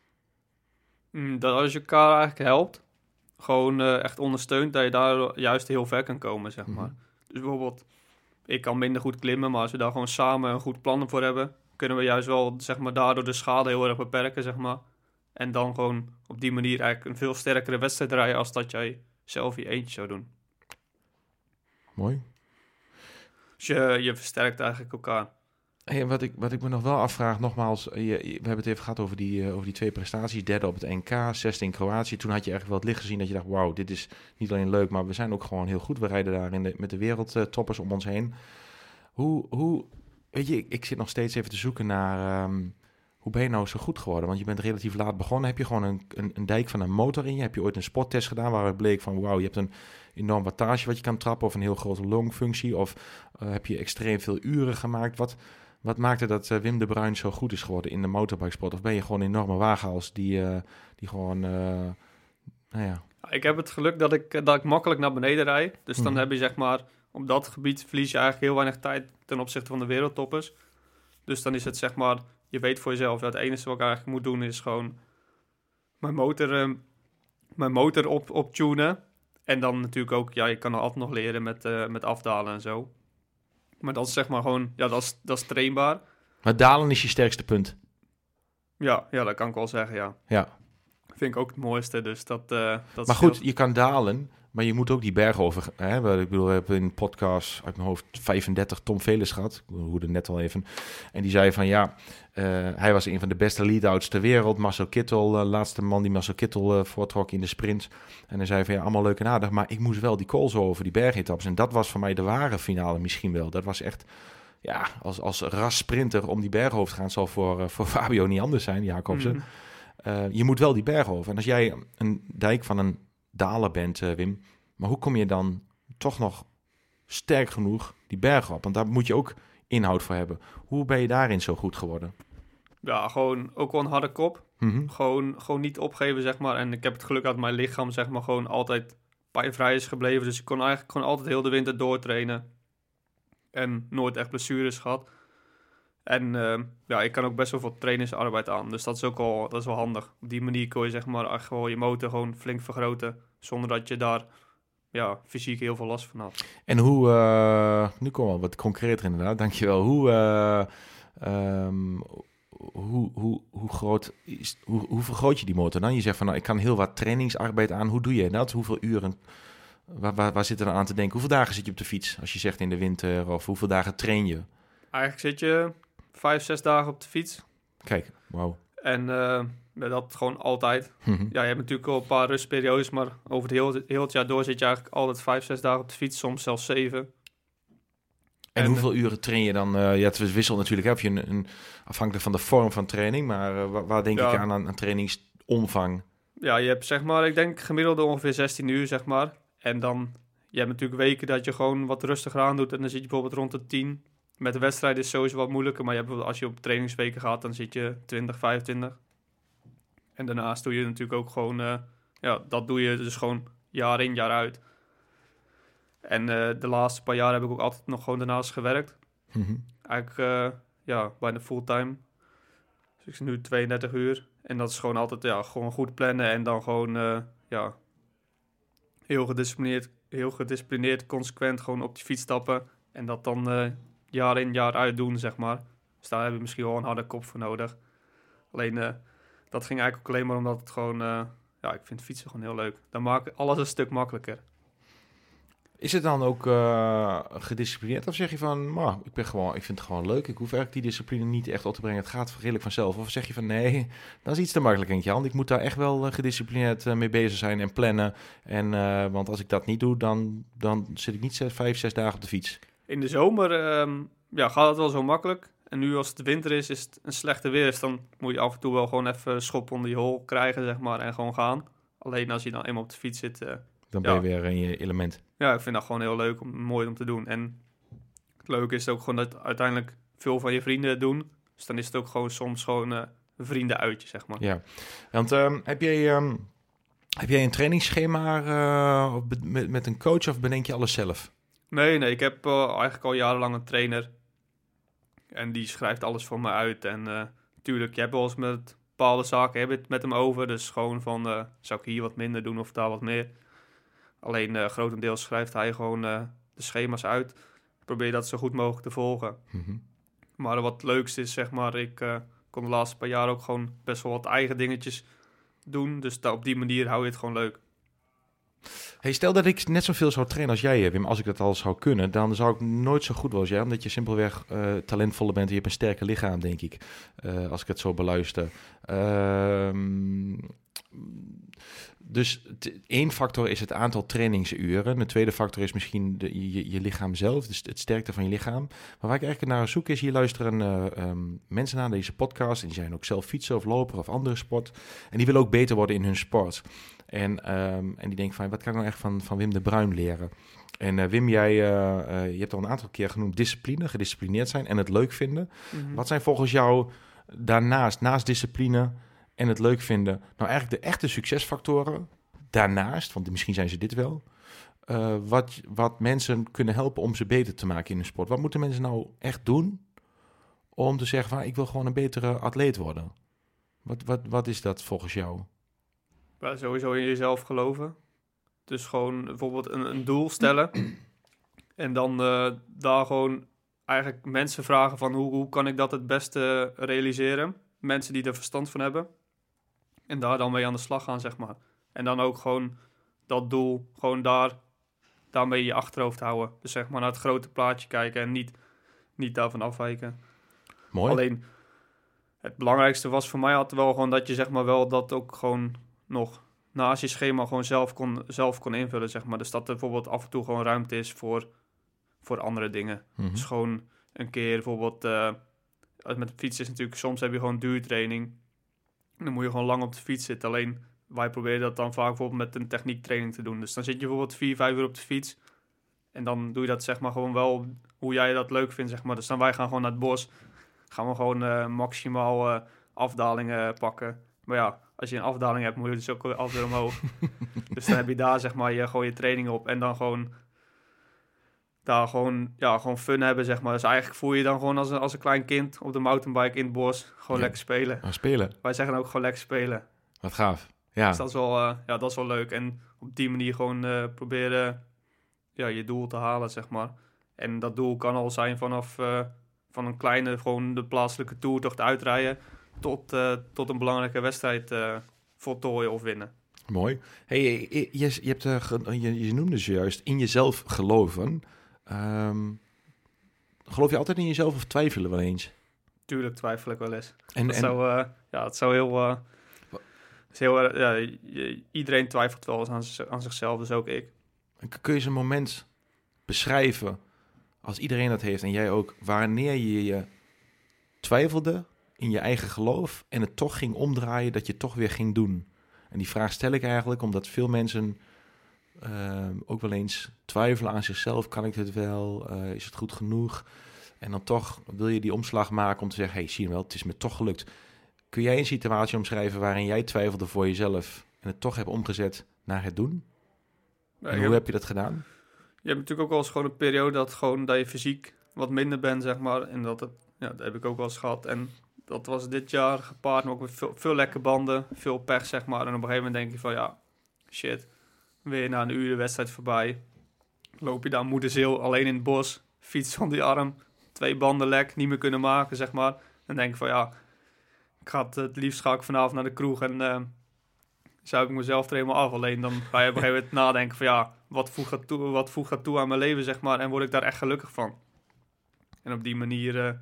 Mm, dat als je elkaar eigenlijk helpt, gewoon eh, echt ondersteunt, dat je daar juist heel ver kan komen, zeg maar. Mhm. Dus bijvoorbeeld, ik kan minder goed klimmen, maar als we daar gewoon samen een goed plan voor hebben, kunnen we juist wel, zeg maar, daardoor de schade heel erg beperken, zeg maar. En dan gewoon op die manier eigenlijk een veel sterkere wedstrijd rijden als dat jij zelf je eentje zou doen. Mooi. Dus je, je versterkt eigenlijk elkaar. Hey, wat, ik, wat ik me nog wel afvraag, nogmaals, je, je- we hebben het even gehad over die, eh, over die twee prestaties. Derde op het NK, zesde in Kroatië. Toen had je eigenlijk wel het licht gezien dat je dacht, wauw, dit is niet alleen leuk, maar we zijn ook gewoon heel goed. We rijden daar in de, met de wereldtoppers om ons heen. Hoe, hoe, weet je, ik, ik zit nog steeds even te zoeken naar, ehm, hoe ben je nou zo goed geworden? Want je bent relatief laat begonnen. Heb je gewoon een, een, een dijk van een motor in je? Heb je ooit een sporttest gedaan waaruit bleek van, wauw, je hebt een enorm wattage wat je kan trappen of een heel grote longfunctie? Of eh, heb je extreem veel uren gemaakt? Wat, wat maakte dat eh, Wim de Bruin zo goed is geworden in de motorbikesport? Of ben je gewoon een enorme waaghals die, eh, die gewoon, nou ja, Ik heb het geluk dat ik, dat ik makkelijk naar beneden rijd. Dus dan Mhm. heb je zeg maar, op dat gebied verlies je eigenlijk heel weinig tijd ten opzichte van de wereldtoppers. Dus dan is het zeg maar je weet voor jezelf, ja, het enige wat ik eigenlijk moet doen is gewoon mijn motor, ehm, mijn motor op, op tunen. En dan natuurlijk ook, ja, je kan er altijd nog leren met, eh, met afdalen en zo. Maar dat is zeg maar gewoon, ja, dat is, dat is trainbaar. Maar dalen is je sterkste punt. Ja, ja, dat kan ik wel zeggen, ja. Ja. Vind ik ook het mooiste, dus dat... eh dat Maar goed, scheelt. je kan dalen, maar je moet ook die berg over. Hè? We- Ik bedoel, we hebben in podcast uit mijn hoofd 35 Tom Veles gehad. Ik hoorde net al even. En die zei van ja, eh, hij was een van de beste lead-outs ter wereld. Marcel Kittel, eh, laatste man die Marcel Kittel eh, voortrok in de sprint. En hij zei van ja, allemaal leuk en aardig. Maar ik moest wel die calls over die bergetappes. En dat was voor mij de ware finale misschien wel. Dat was echt, ja, als, als ras sprinter om die berghoofd te gaan. Zal voor, voor (laughs) Fabio niet anders zijn, Jacobsen. Mhm. Eh, je moet wel die berg over. En als jij een dijk van een daler bent, eh, Wim, maar hoe kom je dan toch nog sterk genoeg die berg op? Want daar moet je ook inhoud voor hebben. Hoe ben je daarin zo goed geworden? Ja, gewoon ook wel een harde kop. Mhm. Gewoon, gewoon niet opgeven, zeg maar. En ik heb het geluk dat mijn lichaam, zeg maar, gewoon altijd pijnvrij is gebleven. Dus ik kon eigenlijk gewoon altijd heel de winter doortrainen. En nooit echt blessures gehad. En eh, ja, ik kan ook best wel veel trainingsarbeid aan. Dus dat is ook wel, dat is wel handig. Op die manier kun je, zeg maar, wel je motor gewoon flink vergroten. Zonder dat je daar ja, fysiek heel veel last van had. En hoe, eh, nu komen we wat concreter inderdaad, dankjewel. Hoe, eh, ehm, hoe, hoe, hoe, groot is, hoe, hoe vergroot je die motor dan? Je zegt van nou, ik kan heel wat trainingsarbeid aan. Hoe doe je dat? Hoeveel uren? Waar, waar, waar zit er dan aan te denken? Hoeveel dagen zit je op de fiets? Als je zegt in de winter of hoeveel dagen train je? Eigenlijk zit je vijf, zes dagen op de fiets. Kijk, wauw. En eh, dat gewoon altijd. Mhm. Ja, je hebt natuurlijk wel een paar rustperiodes, maar over het heel, heel het jaar door zit je eigenlijk altijd vijf, zes dagen op de fiets, soms zelfs zeven. En, En, hoeveel uren train je dan? eh, ja, het wisselt natuurlijk. Heb je een, een, afhankelijk van de vorm van training, maar eh, waar, waar denk Ja. ik aan, aan, aan trainingsomvang? Ja, je hebt zeg maar, ik denk gemiddelde ongeveer 16 uur, zeg maar. En dan, je hebt natuurlijk weken dat je gewoon wat rustiger aan doet. En dan zit je bijvoorbeeld rond de 10. Met de wedstrijd is sowieso wat moeilijker, maar je hebt, als je op trainingsweken gaat, dan zit je 20, 25. En daarnaast doe je natuurlijk ook gewoon, eh, ja, dat doe je dus gewoon jaar in, jaar uit. En eh, de laatste paar jaar heb ik ook altijd nog gewoon daarnaast gewerkt. Mhm. Eigenlijk, eh, ja, bijna fulltime. Dus ik zit nu 32 uur. En dat is gewoon altijd, ja, gewoon goed plannen. En dan gewoon, ja, heel gedisciplineerd, heel gedisciplineerd, consequent gewoon op die fiets stappen. En dat dan jaar in, jaar uit doen, zeg maar. Dus daar heb je misschien wel een harde kop voor nodig. Alleen, dat ging eigenlijk ook alleen maar omdat het gewoon, eh, ja, ik vind fietsen gewoon heel leuk. Dan maakt alles een stuk makkelijker. Is het dan ook eh, gedisciplineerd? Of zeg je van, "Maar, ik, ben gewoon, ik vind het gewoon leuk. Ik hoef eigenlijk die discipline niet echt op te brengen. Het gaat redelijk vanzelf. Of zeg je van, nee, dat is iets te makkelijk, Eentje hand. Ik moet daar echt wel eh, gedisciplineerd mee bezig zijn en plannen. En, want als ik dat niet doe, dan, dan zit ik niet zes, vijf, zes dagen op de fiets. In de zomer ehm, ja, gaat het wel zo makkelijk. En nu als het winter is, is het een slechte weer. Dus dan moet je af en toe wel gewoon even schop onder je hol krijgen, zeg maar. En gewoon gaan. Alleen als je dan eenmaal op de fiets zit. eh, Dan ben Ja. je weer in je element. ja, ik vind dat gewoon heel leuk, om, mooi om te doen. En het leuke is ook gewoon dat uiteindelijk veel van je vrienden het doen. Dus dan is het ook gewoon soms gewoon eh, een vriendenuitje, zeg maar. Ja, want ehm, heb, jij, ehm, heb jij een trainingsschema eh, met, met een coach of bedenk je alles zelf? Nee, nee, ik heb eigenlijk al jarenlang een trainer. En die schrijft alles voor me uit. En eh tuurlijk, je hebt wel eens met bepaalde zaken heb het met hem over. Dus gewoon van, eh, zou ik hier wat minder doen of daar wat meer. Alleen eh, grotendeels schrijft hij gewoon de schema's uit. Ik probeer dat zo goed mogelijk te volgen. Mhm. Maar wat het leukste is, zeg maar, ik kon de laatste paar jaar ook gewoon best wel wat eigen dingetjes doen. Dus op die manier hou je het gewoon leuk. Hey, stel dat ik net zoveel zou trainen als jij, Wim. Als ik dat al zou kunnen, dan zou ik nooit zo goed worden als jij. Omdat je simpelweg eh talentvoller bent. en Je hebt een sterker lichaam, denk ik. eh, als ik het zo beluister. Ehm, dus één factor is het aantal trainingsuren. De tweede factor is misschien de, je, lichaam zelf. Dus het sterkte van je lichaam. Maar waar ik eigenlijk naar zoek is, hier luisteren eh, ehm, mensen naar deze podcast. En die zijn ook zelf fietser of loper of andere sport. En die willen ook beter worden in hun sport. En, ehm, en die denken van, wat kan ik nou echt van, van Wim de Bruin leren? En eh, Wim, jij eh, eh, je hebt al een aantal keer genoemd discipline, gedisciplineerd zijn en het leuk vinden. Wat zijn volgens jou daarnaast, naast discipline en het leuk vinden, nou eigenlijk de echte succesfactoren daarnaast, want misschien zijn ze dit wel, wat, wat mensen kunnen helpen om ze beter te maken in hun sport? Wat moeten mensen nou echt doen om te zeggen van ik wil gewoon een betere atleet worden? Wat, wat, wat is dat volgens jou? Ja, sowieso in jezelf geloven. Dus gewoon bijvoorbeeld een, een doel stellen. (clears throat) en dan eh, daar gewoon eigenlijk mensen vragen van hoe, hoe kan ik dat het beste realiseren. Mensen die er verstand van hebben. En daar dan mee aan de slag gaan, zeg maar. En dan ook gewoon dat doel, gewoon daar, daarmee je achterhoofd houden. Dus zeg maar naar het grote plaatje kijken en niet, niet daarvan afwijken. Mooi. Alleen, het belangrijkste was voor mij altijd wel gewoon dat je zeg maar wel dat ook gewoon nog naast je schema gewoon zelf kon, zelf kon invullen, zeg maar. Dus dat er bijvoorbeeld af en toe gewoon ruimte is voor, voor andere dingen. Mhm. Dus gewoon een keer bijvoorbeeld, als met de fiets is natuurlijk, soms heb je gewoon duurtraining. Dan moet je gewoon lang op de fiets zitten. Alleen wij proberen dat dan vaak bijvoorbeeld met een techniektraining te doen. Dus dan zit je bijvoorbeeld vier, vijf uur op de fiets. En dan doe je dat zeg maar gewoon wel hoe jij dat leuk vindt, zeg maar. Dus dan wij gaan gewoon naar het bos. Gaan we gewoon eh, maximaal eh, afdalingen pakken. Maar ja, als je een afdaling hebt, moet je dus ook af weer omhoog. (laughs) dus dan heb je daar zeg maar je, gewoon je training op. En dan gewoon daar gewoon, ja, gewoon fun hebben, zeg maar. Dus eigenlijk voel je je dan gewoon als een, als een klein kind op de mountainbike in het bos. Gewoon Ja. lekker spelen. Spelen. Wij zeggen ook gewoon lekker spelen. Wat gaaf. Ja. Dus dat is wel, eh, ja, dat is wel leuk. En op die manier gewoon eh, proberen ja, je doel te halen, zeg maar. En dat doel kan al zijn vanaf eh, van een kleine, gewoon de plaatselijke toertocht uitrijden... tot, eh, tot een belangrijke wedstrijd eh, voltooien of winnen. Mooi. Hey, je, je, je, hebt, eh, je, je noemde ze juist in jezelf geloven. Ehm, geloof je altijd in jezelf of twijfelen wel eens? Tuurlijk twijfel ik wel eens. En, dat en, zou, eh, ja, het zou heel... eh, is heel ja, iedereen twijfelt wel eens aan, aan zichzelf, dus ook ik. kun je een moment beschrijven, als iedereen dat heeft en jij ook, wanneer je je twijfelde in je eigen geloof en het toch ging omdraaien, dat je het toch weer ging doen? En die vraag stel ik eigenlijk omdat veel mensen ehm, ook wel eens twijfelen aan zichzelf. Kan ik dit wel? Eh, is het goed genoeg? En dan toch wil je die omslag maken om te zeggen, hey, zie je wel, het is me toch gelukt. Kun jij een situatie omschrijven waarin jij twijfelde voor jezelf en het toch hebt omgezet naar het doen? Ja, En hoe heb- heb je dat gedaan? Je hebt natuurlijk ook wel eens gewoon een periode dat, gewoon, dat je fysiek wat minder bent, zeg maar. En dat, het, ja, dat heb ik ook wel eens gehad. En dat was dit jaar gepaard met ook met veel, veel lekke banden, veel pech, zeg maar. En op een gegeven moment denk je van, ja, shit, weer na een uur de wedstrijd voorbij. Loop je daar moederzeel alleen in het bos, fiets onder je arm, twee banden lek, niet meer kunnen maken, zeg maar. Dan denk ik van, ja, ik ga het, liefst ga ik vanavond naar de kroeg en... eh zuip ik mezelf er helemaal af. Alleen dan ga je op een gegeven moment nadenken van ja, wat voegt dat toe, wat toe aan mijn leven, zeg maar. En word ik daar echt gelukkig van. En op die manier eh,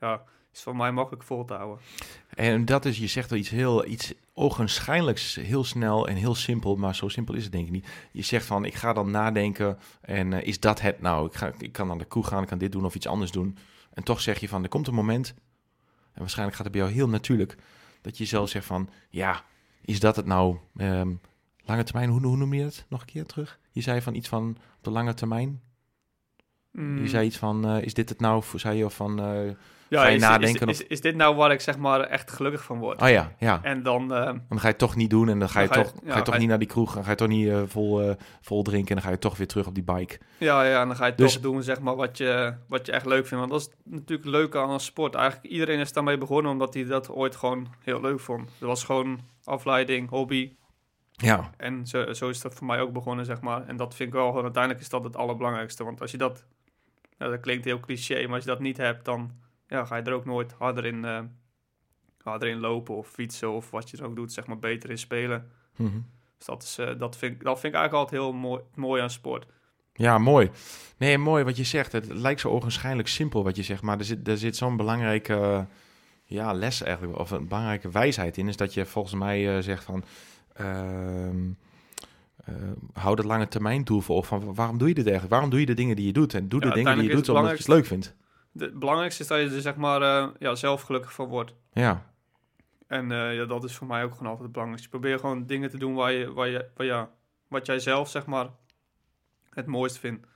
ja, is voor mij makkelijk vol te houden. En dat is, je zegt wel iets heel, iets ogenschijnlijks, heel snel en heel simpel, maar zo simpel is het denk ik niet. Je zegt van, ik ga dan nadenken en eh, is dat het nou? Ik, ga, ik kan naar de kroeg gaan, ik kan dit doen of iets anders doen. En toch zeg je van, er komt een moment, en waarschijnlijk gaat het bij jou heel natuurlijk, dat je zelf zegt van, ja, is dat het nou? Ehm, lange termijn, hoe, hoe noem je het nog een keer terug? Je zei van iets van op de lange termijn. Mm, Je zei iets van, eh, is dit het nou? Zei je of van, eh, ja, ga je is, nadenken Is, is, is dit nou waar ik zeg maar echt gelukkig van word? oh ja, ja. En dan, eh, Dan ga je het toch niet doen en dan ga je, Dan ga je- toch, ja, ga je toch ga je- niet naar die kroeg. Dan ga je toch niet vol, vol drinken en dan ga je toch weer terug op die bike. ja, ja, en dan ga je Dus- toch doen zeg maar wat je, wat je echt leuk vindt. Want dat is natuurlijk leuk aan een sport. Eigenlijk iedereen is daarmee begonnen omdat hij dat ooit gewoon heel leuk vond. Het was gewoon afleiding, hobby. Ja, En zo, zo is dat voor mij ook begonnen, zeg maar. En dat vind ik wel gewoon, uiteindelijk is dat het allerbelangrijkste. Want als je dat, ja, dat klinkt heel cliché, maar als je dat niet hebt, dan ja, ga je er ook nooit harder in, eh, harder in lopen of fietsen of wat je dan ook doet, zeg maar, beter in spelen. Mhm. Dus dat, is, eh, dat, vind, ik- dat vind ik eigenlijk altijd heel mooi, mooi aan sport. ja mooi. Nee, mooi wat je zegt. Het lijkt zo ogenschijnlijk simpel wat je zegt, maar er zit, er zit zo'n belangrijke ja, les eigenlijk, of een belangrijke wijsheid in. Is dat je volgens mij eh, zegt van, ehm, eh, hou dat lange termijn doel voor. Van, waarom doe je dit eigenlijk? Waarom doe je de dingen die je doet? En doe Ja, de dingen die je doet omdat je het leuk vindt. Het belangrijkste is dat je er zeg maar, eh, ja, zelf gelukkig van wordt. Ja, En eh, ja, dat is voor mij ook gewoon altijd het belangrijkste. Probeer gewoon dingen te doen waar je, waar je, waar, ja, wat jij zelf zeg maar, het mooist vindt.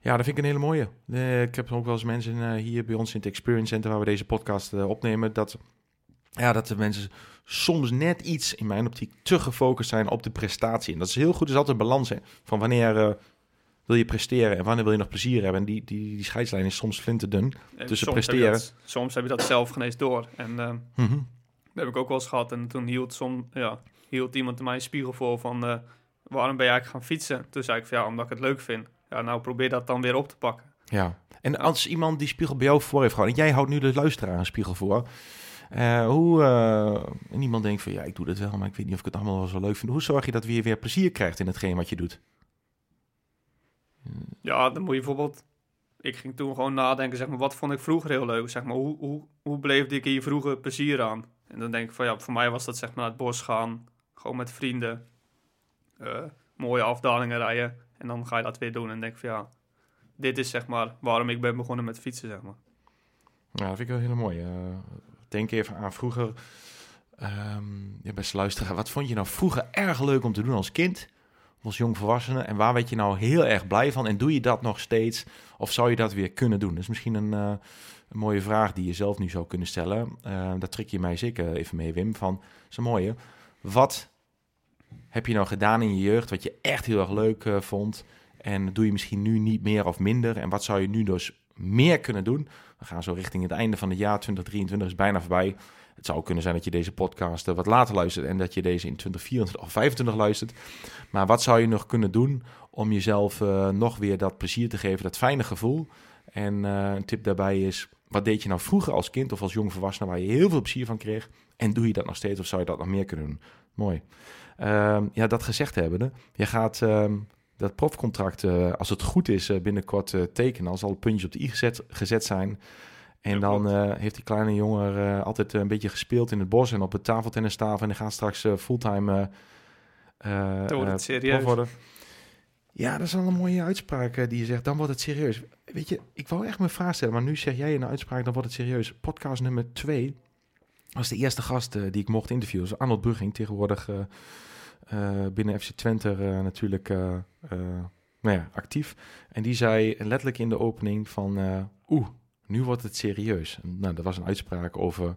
Ja, dat vind ik een hele mooie. Ik heb ook wel eens mensen hier bij ons in het Experience Center, waar we deze podcast opnemen, dat, ja, dat de mensen soms net iets, in mijn optiek, te gefocust zijn op de prestatie. En dat is heel goed, is altijd een balans hè, van wanneer, eh, wil je presteren en wanneer wil je nog plezier hebben? En die, die, die scheidslijn is soms flinterdun. En Tussen soms heb presteren. dat- soms heb je dat zelf geen eens door. En ehm, Mhm. dat heb ik ook wel eens gehad. En toen hield, som, ja, hield iemand mij een spiegel voor van... eh, waarom ben je eigenlijk gaan fietsen? Toen zei ik van ja, omdat ik het leuk vind. Ja, nou probeer dat dan weer op te pakken. Ja. En als iemand die spiegel bij jou voor heeft gehouden, en jij houdt nu de luisteraar een spiegel voor. Eh, hoe, eh, en iemand denkt van ja, ik doe dit wel, maar ik weet niet of ik het allemaal wel zo leuk vind. Hoe zorg je dat je weer plezier krijgt in hetgeen wat je doet? Ja, dan moet je bijvoorbeeld... Ik ging toen gewoon nadenken, zeg maar, wat vond ik vroeger heel leuk? Zeg maar, hoe, hoe, hoe beleefde ik hier vroeger plezier aan? En dan denk ik van ja, voor mij was dat zeg maar naar het bos gaan. Gewoon met vrienden. eh, mooie afdalingen rijden. En dan ga je dat weer doen. En denk van ja, dit is zeg maar waarom ik ben begonnen met fietsen, zeg maar. Ja, dat vind ik wel heel mooi. Eh, denk even aan vroeger. Ehm ja, beste wat vond je nou vroeger erg leuk om te doen als kind? Als jong volwassene? En waar werd je nou heel erg blij van? En doe je dat nog steeds? Of zou je dat weer kunnen doen? Dat is misschien een, eh, een mooie vraag die je zelf nu zou kunnen stellen. Eh daar trek je mij zeker even mee, Wim. Van, dat een mooie. Wat heb je nou gedaan in je jeugd wat je echt heel erg leuk eh, vond? En doe je misschien nu niet meer of minder? En wat zou je nu dus meer kunnen doen? We gaan zo richting het einde van het jaar 2023 is bijna voorbij. Het zou kunnen zijn dat je deze podcast eh, wat later luistert en dat je deze in 2024 of 25 luistert. Maar wat zou je nog kunnen doen om jezelf eh, nog weer dat plezier te geven, dat fijne gevoel? En eh, een tip daarbij is, wat deed je nou vroeger als kind of als jong volwassene waar je heel veel plezier van kreeg? En doe je dat nog steeds of zou je dat nog meer kunnen doen? Mooi. Ehm, ja, dat gezegd hebbende, je gaat ehm, dat profcontract, eh, als het goed is, eh, binnenkort eh, tekenen. Als alle puntjes op de i gezet, gezet zijn. En dan heeft die kleine jongen altijd een beetje gespeeld in het bos en op het tafeltennistafel. En die gaat straks fulltime Dan wordt het serieus. worden. Ja, dat is wel een mooie uitspraak die je zegt. Dan wordt het serieus. Weet je, ik wou echt mijn vraag stellen, maar nu zeg jij de uitspraak, dan wordt het serieus. Podcast nummer twee was de eerste gast die ik mocht interviewen. Is Arnold Brugging, tegenwoordig binnen FC Twente eh, natuurlijk eh, eh, nou ja, actief. En die zei letterlijk in de opening van, eh, oeh, nu wordt het serieus. Nou, dat was een uitspraak over,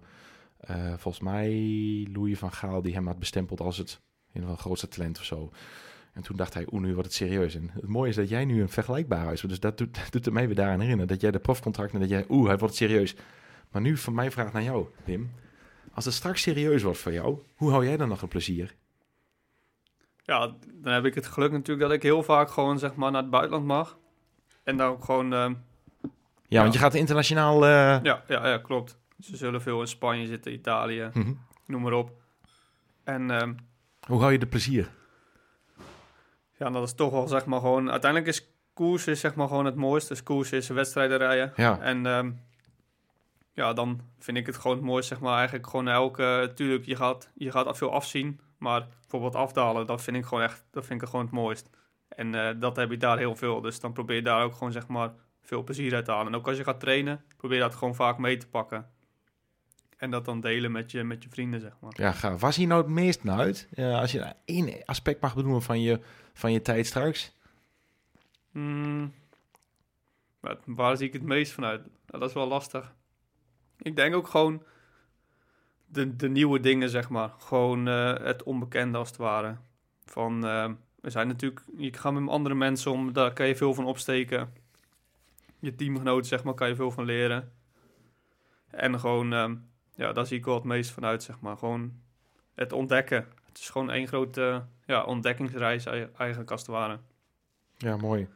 eh, volgens mij, Louis van Gaal, die hem had bestempeld als het in geval grootste talent of zo. En toen dacht hij, oeh, nu wordt het serieus. En het mooie is dat jij nu een vergelijkbare uitspraak, dus dat doet, dat (laughs) doet het mij weer daaraan herinneren. Dat jij de profcontract en dat jij, oeh, hij wordt serieus. Maar nu van mij vraag naar jou, Wim. Als het straks serieus wordt voor jou, hoe hou jij dan nog een plezier? Ja, dan heb ik het geluk natuurlijk dat ik heel vaak gewoon zeg maar naar het buitenland mag. En dan ook gewoon, ehm, Ja, want je gaat internationaal... eh, ja, ja, ja, klopt. Ze zullen veel in Spanje zitten, Italië, mhm. noem maar op. En ehm, Hoe hou je de plezier? ja, dat is toch wel zeg maar gewoon, uiteindelijk is koers is zeg maar gewoon het mooiste. Dus koers is wedstrijden rijden. Ja, En ehm, ja, dan vind ik het gewoon het mooiste, zeg maar, eigenlijk gewoon elke... Tuurlijk, je gaat, je gaat veel afzien, maar bijvoorbeeld afdalen, dat vind ik gewoon echt, dat vind ik gewoon het mooist. En eh, dat heb ik daar heel veel, dus dan probeer je daar ook gewoon, zeg maar, veel plezier uit te halen. En ook als je gaat trainen, probeer dat gewoon vaak mee te pakken. En dat dan delen met je, met je vrienden, zeg maar. ja gaaf. Waar zie je nou het meest naar uit? Als je één aspect mag benoemen van je, van je tijd straks. Maar waar zie ik het meest vanuit? Nou, dat is wel lastig. Ik denk ook gewoon de, de nieuwe dingen, zeg maar. Gewoon eh, het onbekende als het ware. Van, eh, we zijn natuurlijk, je gaat met andere mensen om, daar kan je veel van opsteken. Je teamgenoten, zeg maar, kan je veel van leren. En gewoon, ehm, ja, daar zie ik wel het meest vanuit, zeg maar. Gewoon het ontdekken. Het is gewoon één grote ja, ontdekkingsreis ei- eigenlijk als het ware. Ja, mooi.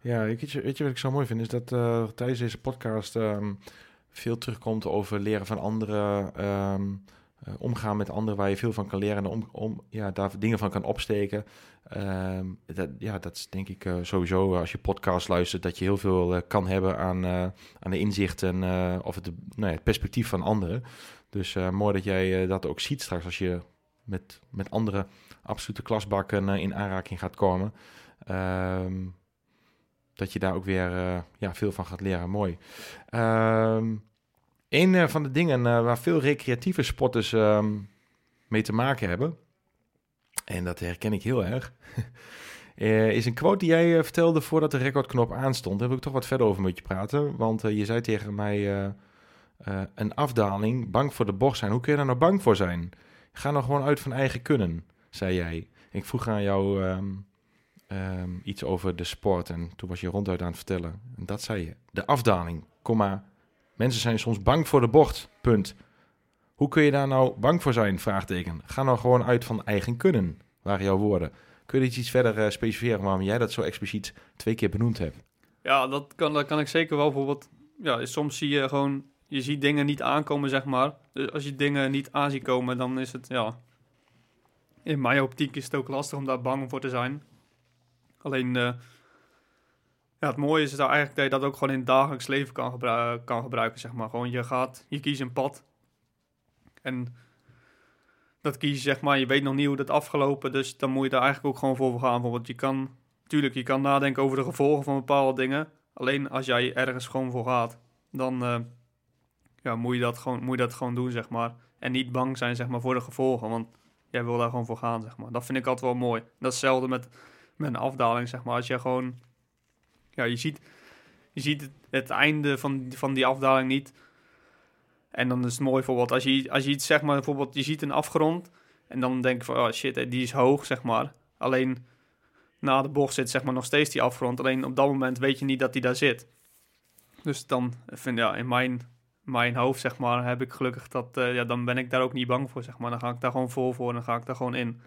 Ja, weet je, weet je wat ik zo mooi vind? Is dat eh, tijdens deze podcast ehm, veel terugkomt over leren van anderen, ehm, eh, omgaan met anderen waar je veel van kan leren en om, ja, daar dingen van kan opsteken. Ehm, dat, ja, dat is denk ik eh, sowieso als je podcast luistert, dat je heel veel eh, kan hebben aan, eh, aan de inzichten eh, of het, nou ja, het perspectief van anderen. Dus eh, mooi dat jij eh, dat ook ziet straks als je met, met andere absolute klasbakken eh, in aanraking gaat komen. Ehm, dat je daar ook weer eh, ja, veel van gaat leren. Mooi. Een eh, van de dingen eh, waar veel recreatieve sporters ehm, mee te maken hebben, en dat herken ik heel erg, (laughs) eh, is een quote die jij vertelde voordat de recordknop aanstond. Daar wil ik toch wat verder over met je praten. Want je zei tegen mij, een afdaling, bang voor de bocht zijn. Hoe kun je daar nou bang voor zijn? Ga nou gewoon uit van eigen kunnen, zei jij. Ik vroeg aan jou, ehm, ehm, iets over de sport. En toen was je ronduit aan het vertellen. En dat zei je. De afdaling, komma. Mensen zijn soms bang voor de bocht, punt. Hoe kun je daar nou bang voor zijn, vraagteken. Ga nou gewoon uit van eigen kunnen, waren jouw woorden. Kun je iets, verder uh, specificeren waarom jij dat zo expliciet twee keer benoemd hebt? Ja, dat kan, dat kan ik zeker wel. Bijvoorbeeld, ja, soms zie je gewoon, je ziet dingen niet aankomen, zeg maar. Dus als je dingen niet aanziet komen, dan is het, ja... In mijn optiek is het ook lastig om daar bang voor te zijn. Alleen, uh, ja, het mooie is dat eigenlijk dat je dat ook gewoon in het dagelijks leven kan, kan gebruiken, zeg maar. Gewoon, je gaat, je kiest een pad. En dat kies je, zeg maar, je weet nog niet hoe dat afgelopen, dus dan moet je daar eigenlijk ook gewoon voor gaan. Bijvoorbeeld, je kan, tuurlijk, je kan nadenken over de gevolgen van bepaalde dingen. Alleen als jij ergens gewoon voor gaat, dan uh, ja, moet, je dat gewoon, moet je dat gewoon doen, zeg maar. En niet bang zijn, zeg maar, voor de gevolgen, want jij wil daar gewoon voor gaan, zeg maar. Dat vind ik altijd wel mooi. Dat is hetzelfde met, met een afdaling, zeg maar. Als je gewoon, ja, je ziet, je ziet het, einde van, van die afdaling niet en dan is het mooi bijvoorbeeld als je, als je iets zeg maar, bijvoorbeeld je ziet een afgrond en dan denk je van, oh shit, die is hoog, zeg maar. Alleen na de bocht zit zeg maar nog steeds die afgrond. Alleen op dat moment weet je niet dat die daar zit. Dus dan vind ja, in mijn, mijn hoofd zeg maar heb ik gelukkig dat, uh, ja, dan ben ik daar ook niet bang voor zeg maar. Dan ga ik daar gewoon vol voor en dan ga ik daar gewoon in.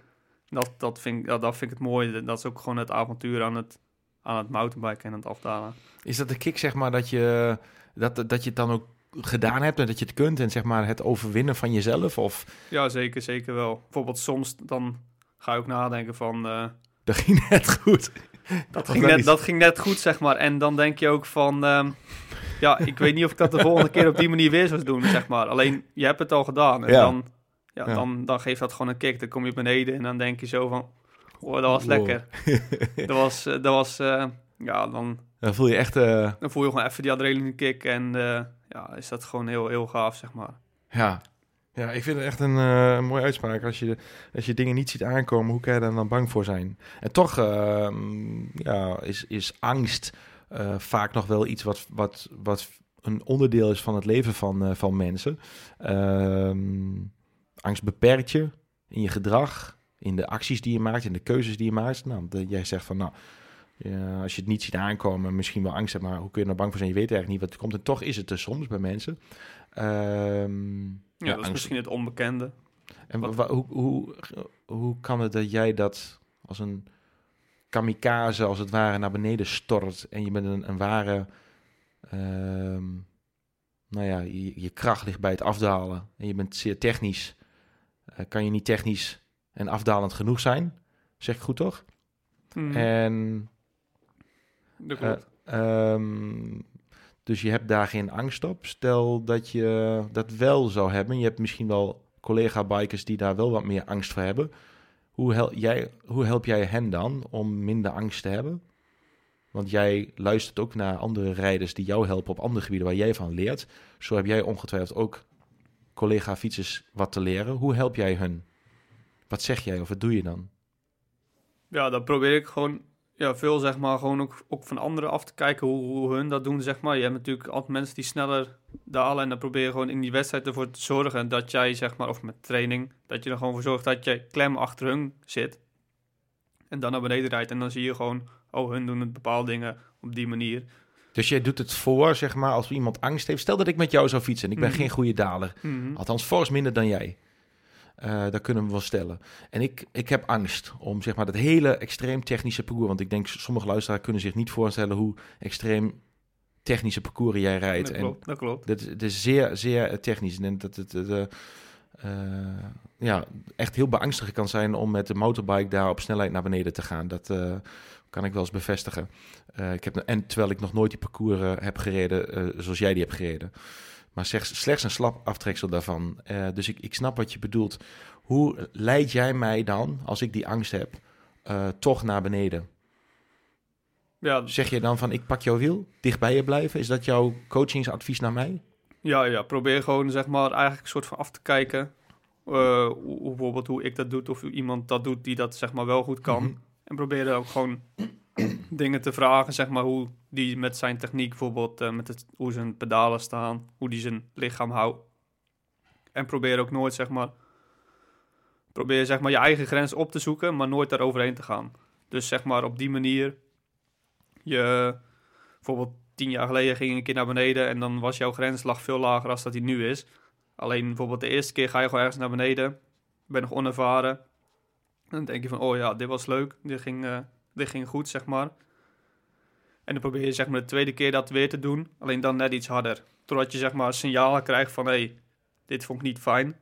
Dat, dat, vind, ja, dat vind ik het mooie. Dat is ook gewoon het avontuur aan het, aan het mountainbiken en het afdalen. Is dat de kick zeg maar dat je, dat, dat je het dan ook gedaan hebt en dat je het kunt en zeg maar het overwinnen van jezelf? Of... Ja, zeker, zeker wel. Bijvoorbeeld soms dan ga ik ook nadenken van... Uh, dat ging net goed. Dat ging net, dat ging net goed, zeg maar. En dan denk je ook van... Um, ja, ik weet niet of ik dat de volgende keer op die manier weer zou doen, zeg maar. Alleen, je hebt het al gedaan. En ja. Dan, ja, ja, Dan, dan geeft dat gewoon een kick. Dan kom je beneden en dan denk je zo van... Oh, dat was lekker. (laughs) dat was... Dat was uh, ja, dan... Dan voel je echt... Uh... Dan voel je gewoon even die adrenaline kick en... Uh, ja, is dat gewoon heel, heel gaaf, zeg maar. Ja, ja, ik vind het echt een, mooie uitspraak. Als je, als je dingen niet ziet aankomen, hoe kan je daar dan bang voor zijn? En toch uh, ja, is, is angst vaak nog wel iets wat, wat, wat een onderdeel is van het leven van, van mensen. Ehm, angst beperkt je in je gedrag, in de acties die je maakt, in de keuzes die je maakt. Nou, de, jij zegt van, nou, ja, als je het niet ziet aankomen, misschien wel angst hebt, maar hoe kun je nou bang voor zijn? Je weet eigenlijk niet wat er komt. En toch is het er soms bij mensen. Um, ja, ja, dat is misschien het onbekende. En wat... hoe, hoe, hoe kan het dat jij dat als een kamikaze, als het ware, naar beneden stort en je bent een, een ware, um, nou ja, je, je, kracht ligt bij het afdalen en je bent zeer technisch. Uh, kan je niet technisch en afdalend genoeg zijn? Zeg ik goed toch? Mm. En dat klopt. Uh, dus je hebt daar geen angst op. Stel dat je dat wel zou hebben. Je hebt misschien wel collega-bikers die daar wel wat meer angst voor hebben. Hoe, hel jij, hoe help jij hen dan om minder angst te hebben? Want jij luistert ook naar andere rijders die jou helpen op andere gebieden waar jij van leert. Zo heb jij ongetwijfeld ook collega-fietsers wat te leren. Hoe help jij hun? Wat zeg jij of wat doe je dan? Ja, dan probeer ik gewoon ja, veel zeg maar gewoon ook, ook van anderen af te kijken hoe, hoe hun dat doen, zeg maar. Je hebt natuurlijk altijd mensen die sneller dalen en dan probeer je gewoon in die wedstrijd ervoor te zorgen dat jij zeg maar, of met training, dat je er gewoon voor zorgt dat je klem achter hun zit en dan naar beneden rijdt en dan zie je gewoon, oh, hun doen het bepaalde dingen op die manier. Dus jij doet het voor, zeg maar, als iemand angst heeft. Stel dat ik met jou zou fietsen en ik ben mhm. geen goede daler. Mm Althans, fors minder dan jij. Uh, dat kunnen we wel stellen. En ik, ik heb angst om zeg maar dat hele extreem technische parcours. Want ik denk sommige luisteraars kunnen zich niet voorstellen hoe extreem technische parcours jij rijdt. Dat klopt. En dat klopt. Het is zeer, zeer technisch. En dat het uh, ja, echt heel beangstigend kan zijn om met de motorbike daar op snelheid naar beneden te gaan. Dat uh, kan ik wel eens bevestigen. ik heb, en terwijl ik nog nooit die parcours heb gereden zoals jij die hebt gereden maar slechts, slechts een slap aftreksel daarvan. Uh, dus ik, ik snap wat je bedoelt. Hoe leid jij mij dan, als ik die angst heb, uh, toch naar beneden? Ja. Zeg je dan van, ik pak jouw wiel, dicht bij je blijven? Is dat jouw coachingsadvies naar mij? Ja, ja, probeer gewoon zeg maar eigenlijk een soort van af te kijken. Uh, hoe, bijvoorbeeld hoe ik dat doe, of iemand dat doet die dat zeg maar wel goed kan. Mm -hmm. En probeer ook gewoon (clears throat) dingen te vragen, zeg maar, hoe die met zijn techniek bijvoorbeeld, uh, met het, hoe zijn pedalen staan, hoe die zijn lichaam houdt. En probeer ook nooit, zeg maar, probeer zeg maar je eigen grens op te zoeken, maar nooit daar overheen te gaan. Dus zeg maar op die manier, je bijvoorbeeld tien jaar geleden ging je een keer naar beneden en dan was jouw grenslag veel lager als dat die nu is. Alleen bijvoorbeeld de eerste keer ga je gewoon ergens naar beneden, ben nog onervaren. Dan denk je van, oh ja, dit was leuk, dit ging, eh, dit ging goed, zeg maar. En dan probeer je zeg maar de tweede keer dat weer te doen, alleen dan net iets harder. Totdat je zeg maar signalen krijgt van, hé, hey, dit vond ik niet fijn.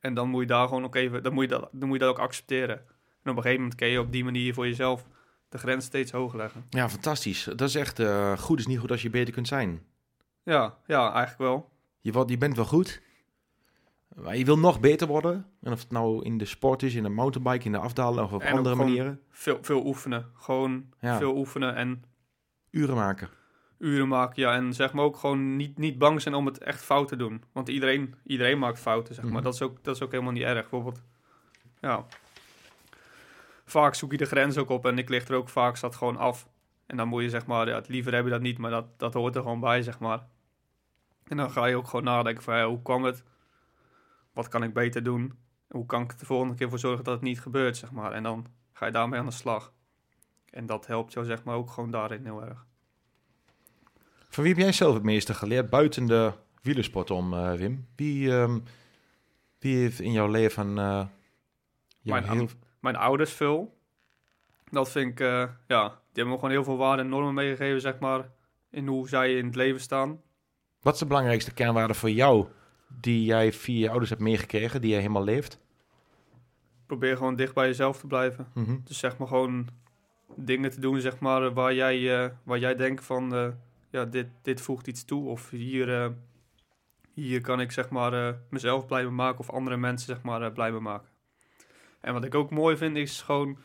En dan moet je daar gewoon ook even, dan moet je dat, dan moet je dat ook accepteren. En op een gegeven moment kun je op die manier voor jezelf de grens steeds hoger leggen. Ja, fantastisch. Dat is echt eh, goed is niet goed als je beter kunt zijn. Ja, ja, eigenlijk wel. Je, wordt, je bent wel goed, maar je wil nog beter worden. En of het nou in de sport is, in de mountainbike, in de afdalen of op En andere manieren. Veel, veel oefenen. Gewoon Ja. veel oefenen en Uren maken. uren maken. Ja, en zeg maar ook gewoon niet, niet bang zijn om het echt fout te doen. Want iedereen, iedereen maakt fouten, zeg maar. Mhm. dat, is ook, dat is ook helemaal niet erg. Bijvoorbeeld, ja. Vaak zoek je de grens ook op en ik lig er ook vaak zat gewoon af. En dan moet je zeg maar, ja, het liever heb je dat niet, maar dat, dat hoort er gewoon bij, zeg maar. En dan ga je ook gewoon nadenken van, ja, hoe kwam het? Wat kan ik beter doen? Hoe kan ik er de volgende keer voor zorgen dat het niet gebeurt, zeg maar. En dan ga je daarmee aan de slag. En dat helpt jou zeg maar ook gewoon daarin heel erg. Van wie heb jij zelf het meeste geleerd buiten de wielersport om, eh, Wim? Wie, ehm, wie heeft in jouw leven eh jou Mijn heel... Mijn ouders veel. Dat vind ik, eh, ja, die hebben me gewoon heel veel waarden en normen meegegeven, zeg maar. In hoe zij in het leven staan. Wat is de belangrijkste kernwaarde voor jou die jij via je ouders hebt meegekregen, die jij helemaal leeft? Probeer gewoon dicht bij jezelf te blijven. Mhm. Dus zeg maar gewoon dingen te doen, zeg maar, waar jij, eh, waar jij denkt van, eh, ja, dit, dit voegt iets toe. Of hier, eh, hier kan ik, zeg maar, mezelf blij mee maken of andere mensen, zeg maar, blij mee maken. En wat ik ook mooi vind, is gewoon,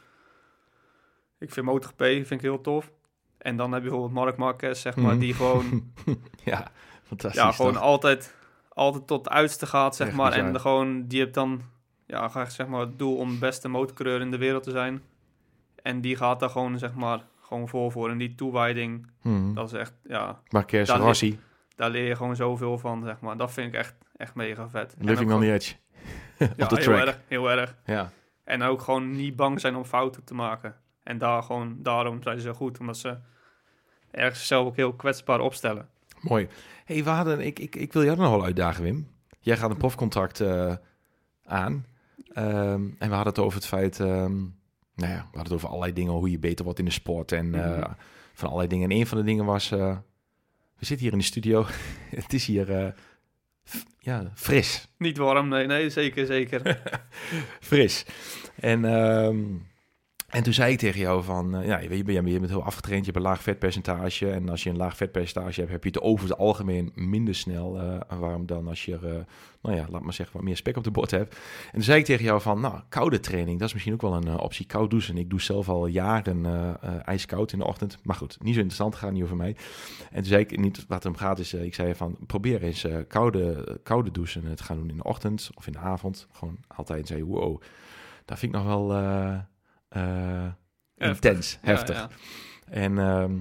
ik vind MotoGP vind ik heel tof. En dan heb je bijvoorbeeld Mark Marquez, zeg maar, Mhm. die gewoon, (laughs) ja, fantastisch. ja, gewoon toch? altijd, altijd tot het uiterste gaat, zeg Echt maar. bizar. En de gewoon, die heeft dan, ja, zeg maar, het doel om de beste motorcoureur in de wereld te zijn. En die gaat daar gewoon, zeg maar, gewoon voor voor. En die toewijding, Mhm. dat is echt, ja, Marquez, daar Rossi, daar leer je gewoon zoveel van, zeg maar. Dat vind ik echt, echt mega vet. Living on the gewoon- edge. (laughs) ja, op de heel track. erg, heel erg. Ja. En ook gewoon niet bang zijn om fouten te maken. En daar gewoon, daarom zijn ze zo goed, omdat ze ergens zelf ook heel kwetsbaar opstellen. Mooi. hey, we hadden, ik, ik, ik wil jou nog wel uitdagen, Wim. Jij gaat een profcontract eh, aan. Ehm, en we hadden het over het feit... ehm, nou ja, we hadden het over allerlei dingen, hoe je beter wordt in de sport en eh, Mhm. van allerlei dingen. En een van de dingen was... eh, we zitten hier in de studio. (laughs) het is hier ja, fris. Niet warm, nee, nee, zeker, zeker. (laughs) fris. En, ehm, en toen zei ik tegen jou van, eh, ja, je, bent, je bent heel afgetraind, je hebt een laag vetpercentage. En als je een laag vetpercentage hebt, heb je het over het algemeen minder snel eh, warm dan als je, eh, nou ja, laat maar zeggen, wat meer spek op de bord hebt. En toen zei ik tegen jou van, nou, koude training, dat is misschien ook wel een optie. Koud douchen. Ik doe zelf al jaren ijskoud in de ochtend. Maar goed, niet zo interessant, gaat niet over mij. En toen zei ik, niet wat om gaat, is, ik zei van, probeer eens koude, koude douchen te gaan doen in de ochtend of in de avond. Gewoon altijd zei, wow, dat vind ik nog wel eh, intens, heftig. ja. En ehm,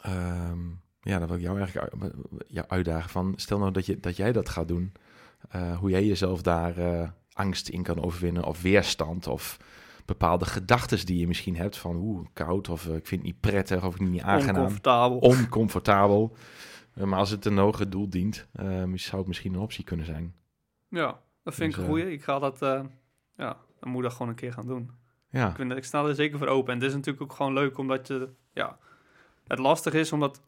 ehm, ja, dan wil ik jou eigenlijk jou uitdagen van, stel nou dat, je, dat jij dat gaat doen, eh, hoe jij jezelf daar eh, angst in kan overwinnen of weerstand of bepaalde gedachten die je misschien hebt van oeh, koud of ik vind het niet prettig of ik niet aangenaam, Oncomfortabel. oncomfortabel. Maar als het een hoger doel dient, eh, zou het misschien een optie kunnen zijn. Ja, dat vind Dus, ik een eh, goeie. Ik ga dat, ja, dan moet ik dat gewoon een keer gaan doen. Ja, Ik, vind, ik sta er zeker voor open. En het is natuurlijk ook gewoon leuk, omdat je, ja, het lastig is, omdat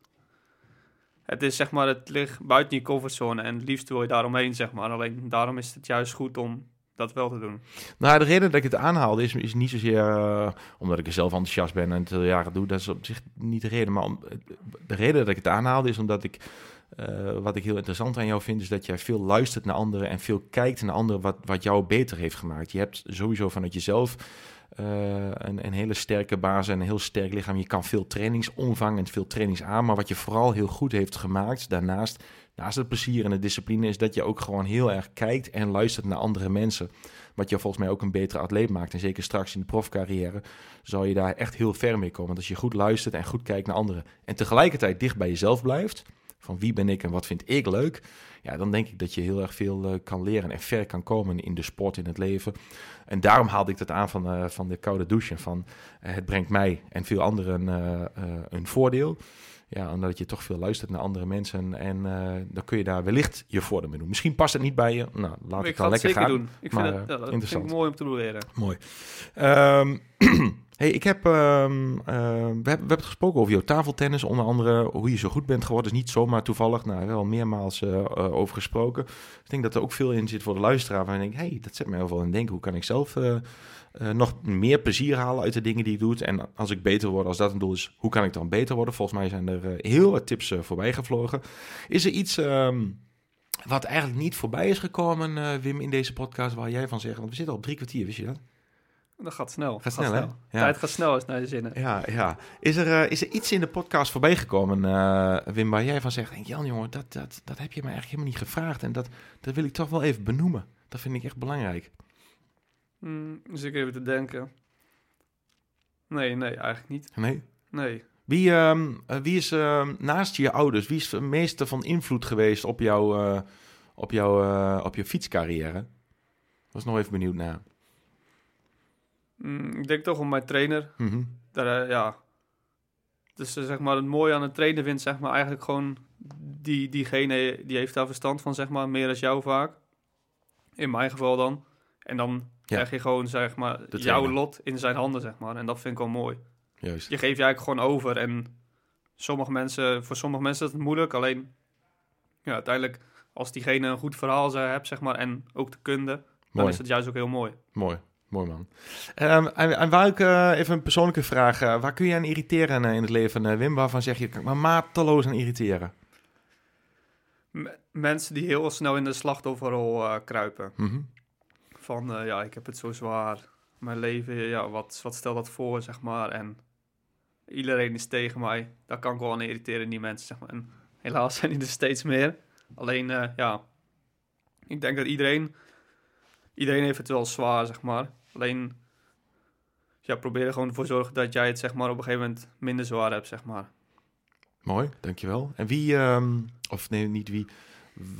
het is, zeg maar, het ligt buiten je comfortzone. En het liefst wil je daaromheen, zeg maar. Alleen daarom is het juist goed om dat wel te doen. Nou, de reden dat ik het aanhaalde is, is niet zozeer eh, omdat ik er zelf enthousiast ben en het al jaren doe. Dat is op zich niet de reden. Maar om, de reden dat ik het aanhaalde is omdat ik, eh, wat ik heel interessant aan jou vind, is dat jij veel luistert naar anderen en veel kijkt naar anderen wat, wat jou beter heeft gemaakt. Je hebt sowieso vanuit jezelf eh, een, een hele sterke basis en een heel sterk lichaam. Je kan veel trainingsomvang en veel trainings aan. Maar wat je vooral heel goed heeft gemaakt daarnaast, naast het plezier en de discipline, is dat je ook gewoon heel erg kijkt en luistert naar andere mensen. Wat je volgens mij ook een betere atleet maakt. En zeker straks in de profcarrière zal je daar echt heel ver mee komen. Want als je goed luistert en goed kijkt naar anderen en tegelijkertijd dicht bij jezelf blijft, van wie ben ik en wat vind ik leuk, ja, dan denk ik dat je heel erg veel eh, kan leren en ver kan komen in de sport, in het leven. En daarom haalde ik dat aan van, eh, van de koude douche. Van eh, het brengt mij en veel anderen een voordeel. Ja, omdat je toch veel luistert naar andere mensen. En eh, dan kun je daar wellicht je voordeel mee doen. Misschien past het niet bij je. Nou, laat ik het dan lekker zeker gaan. doen. Ik Maar, vind het, ja, dat vind interessant. ik mooi om te proberen. Mooi. Ehm, (clears throat) hey, ik heb, ehm, ehm, we, hebben, we hebben het gesproken over jouw tafeltennis. Onder andere hoe je zo goed bent geworden. is niet zomaar toevallig. Nou, wel meermaals eh, eh, over gesproken. Ik denk dat er ook veel in zit voor de luisteraar. Waar ik denk, hey, dat zet mij heel veel in denken. Hoe kan ik zelf eh, nog meer plezier halen uit de dingen die ik doe? En als ik beter word, als dat een doel is, hoe kan ik dan beter worden? Volgens mij zijn er eh, heel wat tips eh, voorbij gevlogen. Is er iets... ehm, wat eigenlijk niet voorbij is gekomen, Wim, in deze podcast, waar jij van zegt, want we zitten al op drie kwartier, wist je dat? Dat gaat snel. Gaat snel, hè? Ja. Tijd gaat snel als naar je zinnen. Ja, ja. Is er, is er iets in de podcast voorbij gekomen, Wim, waar jij van zegt, denk, Jan, jongen, dat, dat, dat heb je me eigenlijk helemaal niet gevraagd en dat, dat wil ik toch wel even benoemen. Dat vind ik echt belangrijk. Hmm, dus ik even te denken. Nee, nee, eigenlijk niet. Nee? Nee. Wie, ehm, eh, wie is ehm, naast je ouders, wie is de meeste van invloed geweest op, jou, eh, op, jou, eh, op je fietscarrière? Was nog even benieuwd naar. Hmm, ik denk toch om mijn trainer. Mhm. Daar, ja. Dus zeg maar, het mooie aan het trainen vindt, zeg maar, eigenlijk gewoon die, diegene die heeft daar verstand van, zeg maar, meer dan jou vaak. In mijn geval dan. En dan. Krijg je gewoon, zeg maar, De jouw trainer. lot in zijn handen, zeg maar. En dat vind ik wel mooi. Juist. Je geeft je eigenlijk gewoon over. En sommige mensen, voor sommige mensen is het moeilijk. Alleen, ja, uiteindelijk, als diegene een goed verhaal ze hebt, zeg maar, en ook de kunde, dan is het juist ook heel mooi. Mooi, mooi man. Ehm, en, en waar ik eh, even een persoonlijke vraag, eh, waar kun je aan irriteren eh, in het leven, eh, Wim? Waarvan zeg je, kan ik me mateloos aan irriteren? M- mensen die heel snel in de slachtofferrol eh, kruipen. Mhm. Van, eh, ja, ik heb het zo zwaar. Mijn leven, ja, wat, wat stelt dat voor, zeg maar. En iedereen is tegen mij. Daar kan ik wel irriteren, die mensen, zeg maar. En helaas (laughs) zijn die er steeds meer. Alleen, eh, ja, ik denk dat iedereen, iedereen heeft het wel zwaar, zeg maar. Alleen, ja, probeer er gewoon voor zorgen dat jij het, zeg maar, op een gegeven moment minder zwaar hebt, zeg maar. Mooi, dankjewel. En wie, ehm, of nee, niet wie,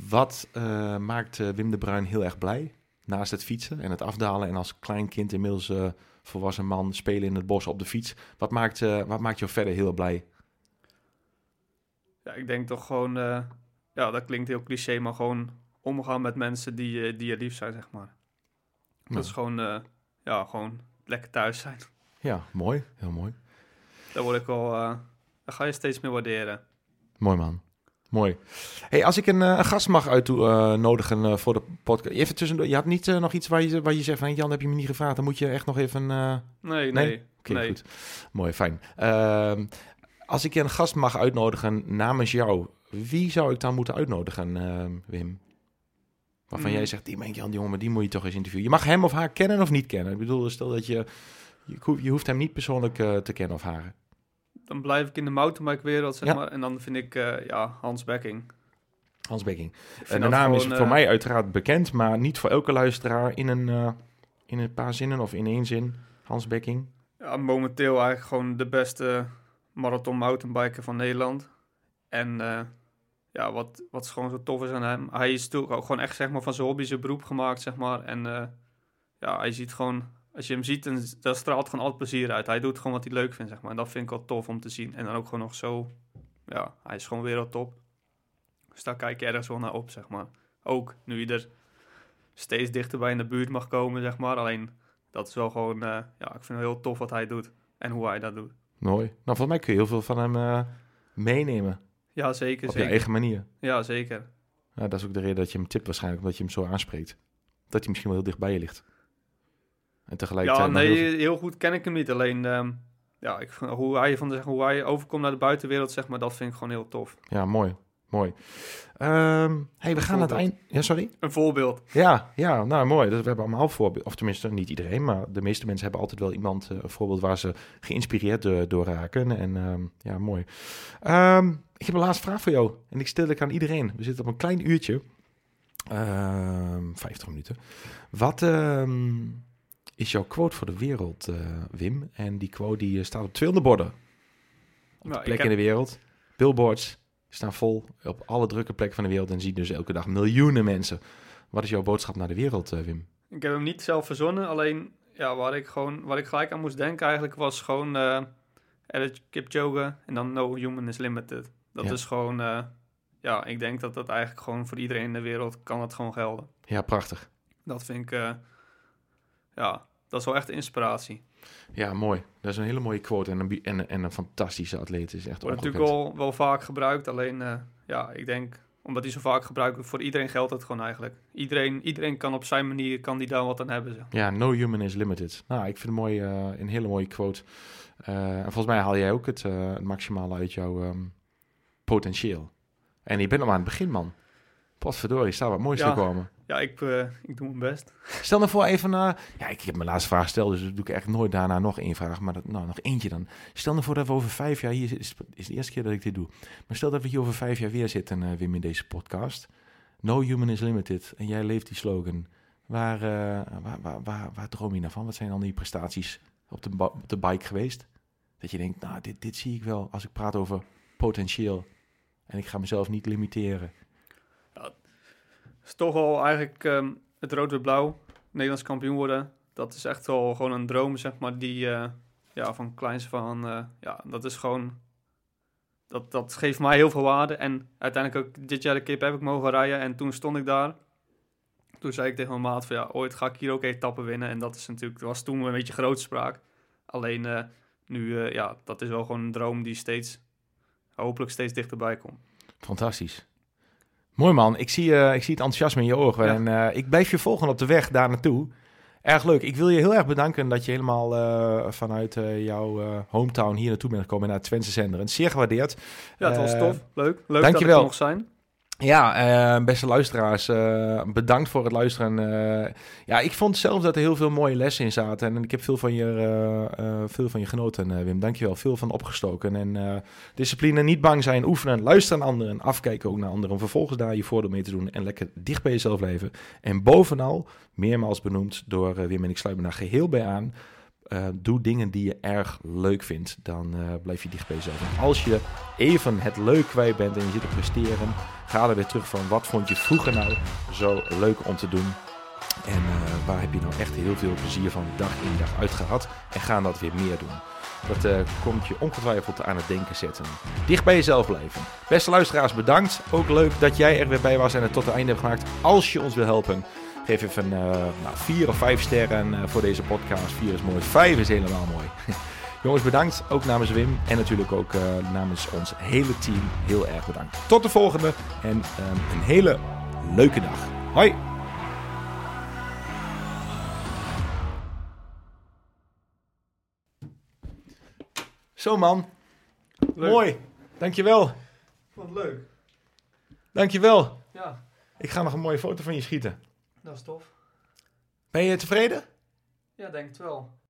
wat eh, maakt Wim de Bruin heel erg blij? Naast het fietsen en het afdalen en als klein kind inmiddels eh, volwassen man spelen in het bos op de fiets. Wat maakt, eh, wat maakt jou verder heel blij? Ja, ik denk toch gewoon, eh, ja, dat klinkt heel cliché, maar gewoon omgaan met mensen die, die je lief zijn, zeg maar. Ja. Dat is gewoon, ja, gewoon lekker thuis zijn. Ja, mooi, heel mooi. Daar word ik eh daar ga je steeds meer waarderen. Mooi man. Mooi. Hey, als ik een, eh, een gast mag uitnodigen eh, voor de podcast. Even tussendoor. Je had niet eh, nog iets waar je, waar je zegt van Jan, heb je me niet gevraagd. Dan moet je echt nog even. eh, Nee, Nee? nee. Oké, nee. goed. Mooi, fijn. Ehm, als ik een gast mag uitnodigen namens jou, wie zou ik dan moeten uitnodigen, ehm, Wim? Waarvan Mm. jij zegt, die ben ik Jan, jongen, maar die moet je toch eens interviewen. Je mag hem of haar kennen of niet kennen. Ik bedoel, stel dat je, je, ho- je hoeft hem niet persoonlijk eh, te kennen of haar. Dan blijf ik in de mountainbike-wereld, zeg Ja. maar. En dan vind ik, eh, ja, Hans Bekking. Hans Bekking. Ik En vind de naam is voor eh, mij uiteraard bekend, maar niet voor elke luisteraar in een, eh, in een paar zinnen of in één zin. Hans Bekking. Ja, momenteel eigenlijk gewoon de beste marathon mountainbiker van Nederland. En eh, ja, wat, wat is gewoon zo tof is aan hem. Hij is natuurlijk ook gewoon echt zeg maar, van zijn hobby zijn beroep gemaakt, zeg maar. En eh, ja, hij ziet gewoon, als je hem ziet, dan, dan straalt gewoon altijd plezier uit. Hij doet gewoon wat hij leuk vindt, zeg maar. En dat vind ik wel tof om te zien. En dan ook gewoon nog zo, ja, hij is gewoon wereldtop. Dus daar kijk je ergens wel naar op, zeg maar. Ook nu je er steeds dichterbij in de buurt mag komen, zeg maar. Alleen, dat is wel gewoon, eh, ja, ik vind het heel tof wat hij doet. En hoe hij dat doet. Mooi. Nou, volgens mij kun je heel veel van hem eh, meenemen. Ja, zeker. Op je eigen manier. Ja, zeker. Ja, dat is ook de reden dat je hem tipt waarschijnlijk, omdat je hem zo aanspreekt. Dat hij misschien wel heel dicht bij je ligt. En Ja, tegelijkertijd nog nee, heel goed ken ik hem niet. Alleen, ehm, ja, ik, (laughs) hoe, hij van, hoe hij overkomt naar de buitenwereld, zeg maar, dat vind ik gewoon heel tof. Ja, mooi. Mooi. Ehm, hey, we gaan aan het eind... Ja, sorry? Een voorbeeld. Ja, ja, nou mooi. Dus we hebben allemaal voorbeelden. Of tenminste, niet iedereen, maar de meeste mensen hebben altijd wel iemand, eh, een voorbeeld waar ze geïnspireerd door, door raken. En ehm, ja, mooi. Ik heb een laatste vraag voor jou. En ik stel ik aan iedereen. We zitten op een klein uurtje. Ehm 50 minuten. Wat is jouw quote voor de wereld, eh, Wim? En die quote die eh, staat op 200 borden. Op Nou, de plek heb- in de wereld. Billboards. staan vol op alle drukke plekken van de wereld en zien dus elke dag miljoenen mensen. Wat is jouw boodschap naar de wereld, eh, Wim? Ik heb hem niet zelf verzonnen, alleen ja, waar, ik gewoon, waar ik gelijk aan moest denken eigenlijk was gewoon uh, Eliud Kipchoge en dan No Human is Limited. Dat Ja. is gewoon, ja, ik denk dat dat eigenlijk gewoon voor iedereen in de wereld kan het gewoon gelden. Ja, prachtig. Dat vind ik, ja, dat is wel echt inspiratie. Ja, mooi. Dat is een hele mooie quote en een, en, en een fantastische atleet. Is echt Wordt natuurlijk wel, wel vaak gebruikt, alleen eh, ja, ik denk omdat hij zo vaak gebruikt wordt, voor iedereen geldt het gewoon eigenlijk. Iedereen, iedereen kan op zijn manier, kan die daar wat aan hebben. Ja, no human is limited. Nou, ik vind het mooi, eh, een hele mooie quote. Eh, en volgens mij haal jij ook het, het maximale uit jouw ehm, potentieel. En je bent nog maar aan het begin, man. Potverdorie, staat wat moois Ja. te komen. Ik, eh, ik doe mijn best. (laughs) Stel nou voor even, eh, ja, ik heb mijn laatste vraag gesteld, dus doe ik echt nooit daarna nog één vraag, maar dat, nou, nog eentje dan. Stel nou voor dat we over vijf jaar, hier is, is de eerste keer dat ik dit doe, maar stel dat we hier over vijf jaar weer zitten, eh, Wim, in deze podcast. No human is limited, en jij leeft die slogan. Waar, eh, waar, waar, waar, waar droom je nou van? Wat zijn dan die prestaties op de, de bike geweest? Dat je denkt, nou, dit, dit zie ik wel als ik praat over potentieel. En ik ga mezelf niet limiteren. Is toch al eigenlijk ehm, het rood-wit-blauw, Nederlands kampioen worden. Dat is echt wel gewoon een droom, zeg maar, die eh, ja, van kleins van, eh, ja, dat is gewoon, dat, dat geeft mij heel veel waarde. En uiteindelijk ook dit jaar de kip heb ik mogen rijden en toen stond ik daar. Toen zei ik tegen mijn maat van ja, ooit ga ik hier ook etappen winnen. En dat is natuurlijk, was toen een beetje grootspraak. Alleen eh, nu, ja, dat is wel gewoon een droom die steeds, hopelijk steeds dichterbij komt. Fantastisch. Mooi man, ik zie, eh, ik zie het enthousiasme in je ogen. Ja. En eh, ik blijf je volgen op de weg daar naartoe. Erg leuk. Ik wil je heel erg bedanken dat je helemaal eh, vanuit jouw hometown hier naartoe bent gekomen naar het Twentse Zender. En zeer gewaardeerd. Ja, het was tof. Leuk. Leuk dat ik er nog zijn. Ja, eh, beste luisteraars, eh, bedankt voor het luisteren. Eh, ja, ik vond zelf dat er heel veel mooie lessen in zaten. En ik heb veel van je, veel van je genoten, Wim. Dankjewel. Veel van opgestoken. En discipline, niet bang zijn, oefenen, luisteren naar anderen. Afkijken ook naar anderen. Om vervolgens daar je voordeel mee te doen. En lekker dicht bij jezelf leven. En bovenal, meermaals benoemd door Wim en ik sluit me daar geheel bij aan. Eh, doe dingen die je erg leuk vindt. Dan eh, blijf je dicht bij jezelf. En als je even het leuk kwijt bent en je zit te presteren... Ga er weer terug van wat vond je vroeger nou zo leuk om te doen. En eh, waar heb je nou echt heel veel plezier van dag in dag uit gehad. En ga dat weer meer doen. Dat komt je ongetwijfeld aan het denken zetten. Dicht bij jezelf blijven. Beste luisteraars, bedankt. Ook leuk dat jij er weer bij was en het tot het einde hebt gemaakt. Als je ons wil helpen, geef even eh, nou, vier of vijf sterren eh, voor deze podcast. Vier is mooi, vijf is helemaal mooi. (laughs) Jongens, bedankt. Ook namens Wim en natuurlijk ook eh, namens ons hele team heel erg bedankt. Tot de volgende en ehm, een hele leuke dag. Hoi! Zo man, Leuk. mooi. Dankjewel. Wat leuk. Dankjewel. Ja, Ik ga nog een mooie foto van je schieten. Dat is tof. Ben je tevreden? Ja, denk het wel.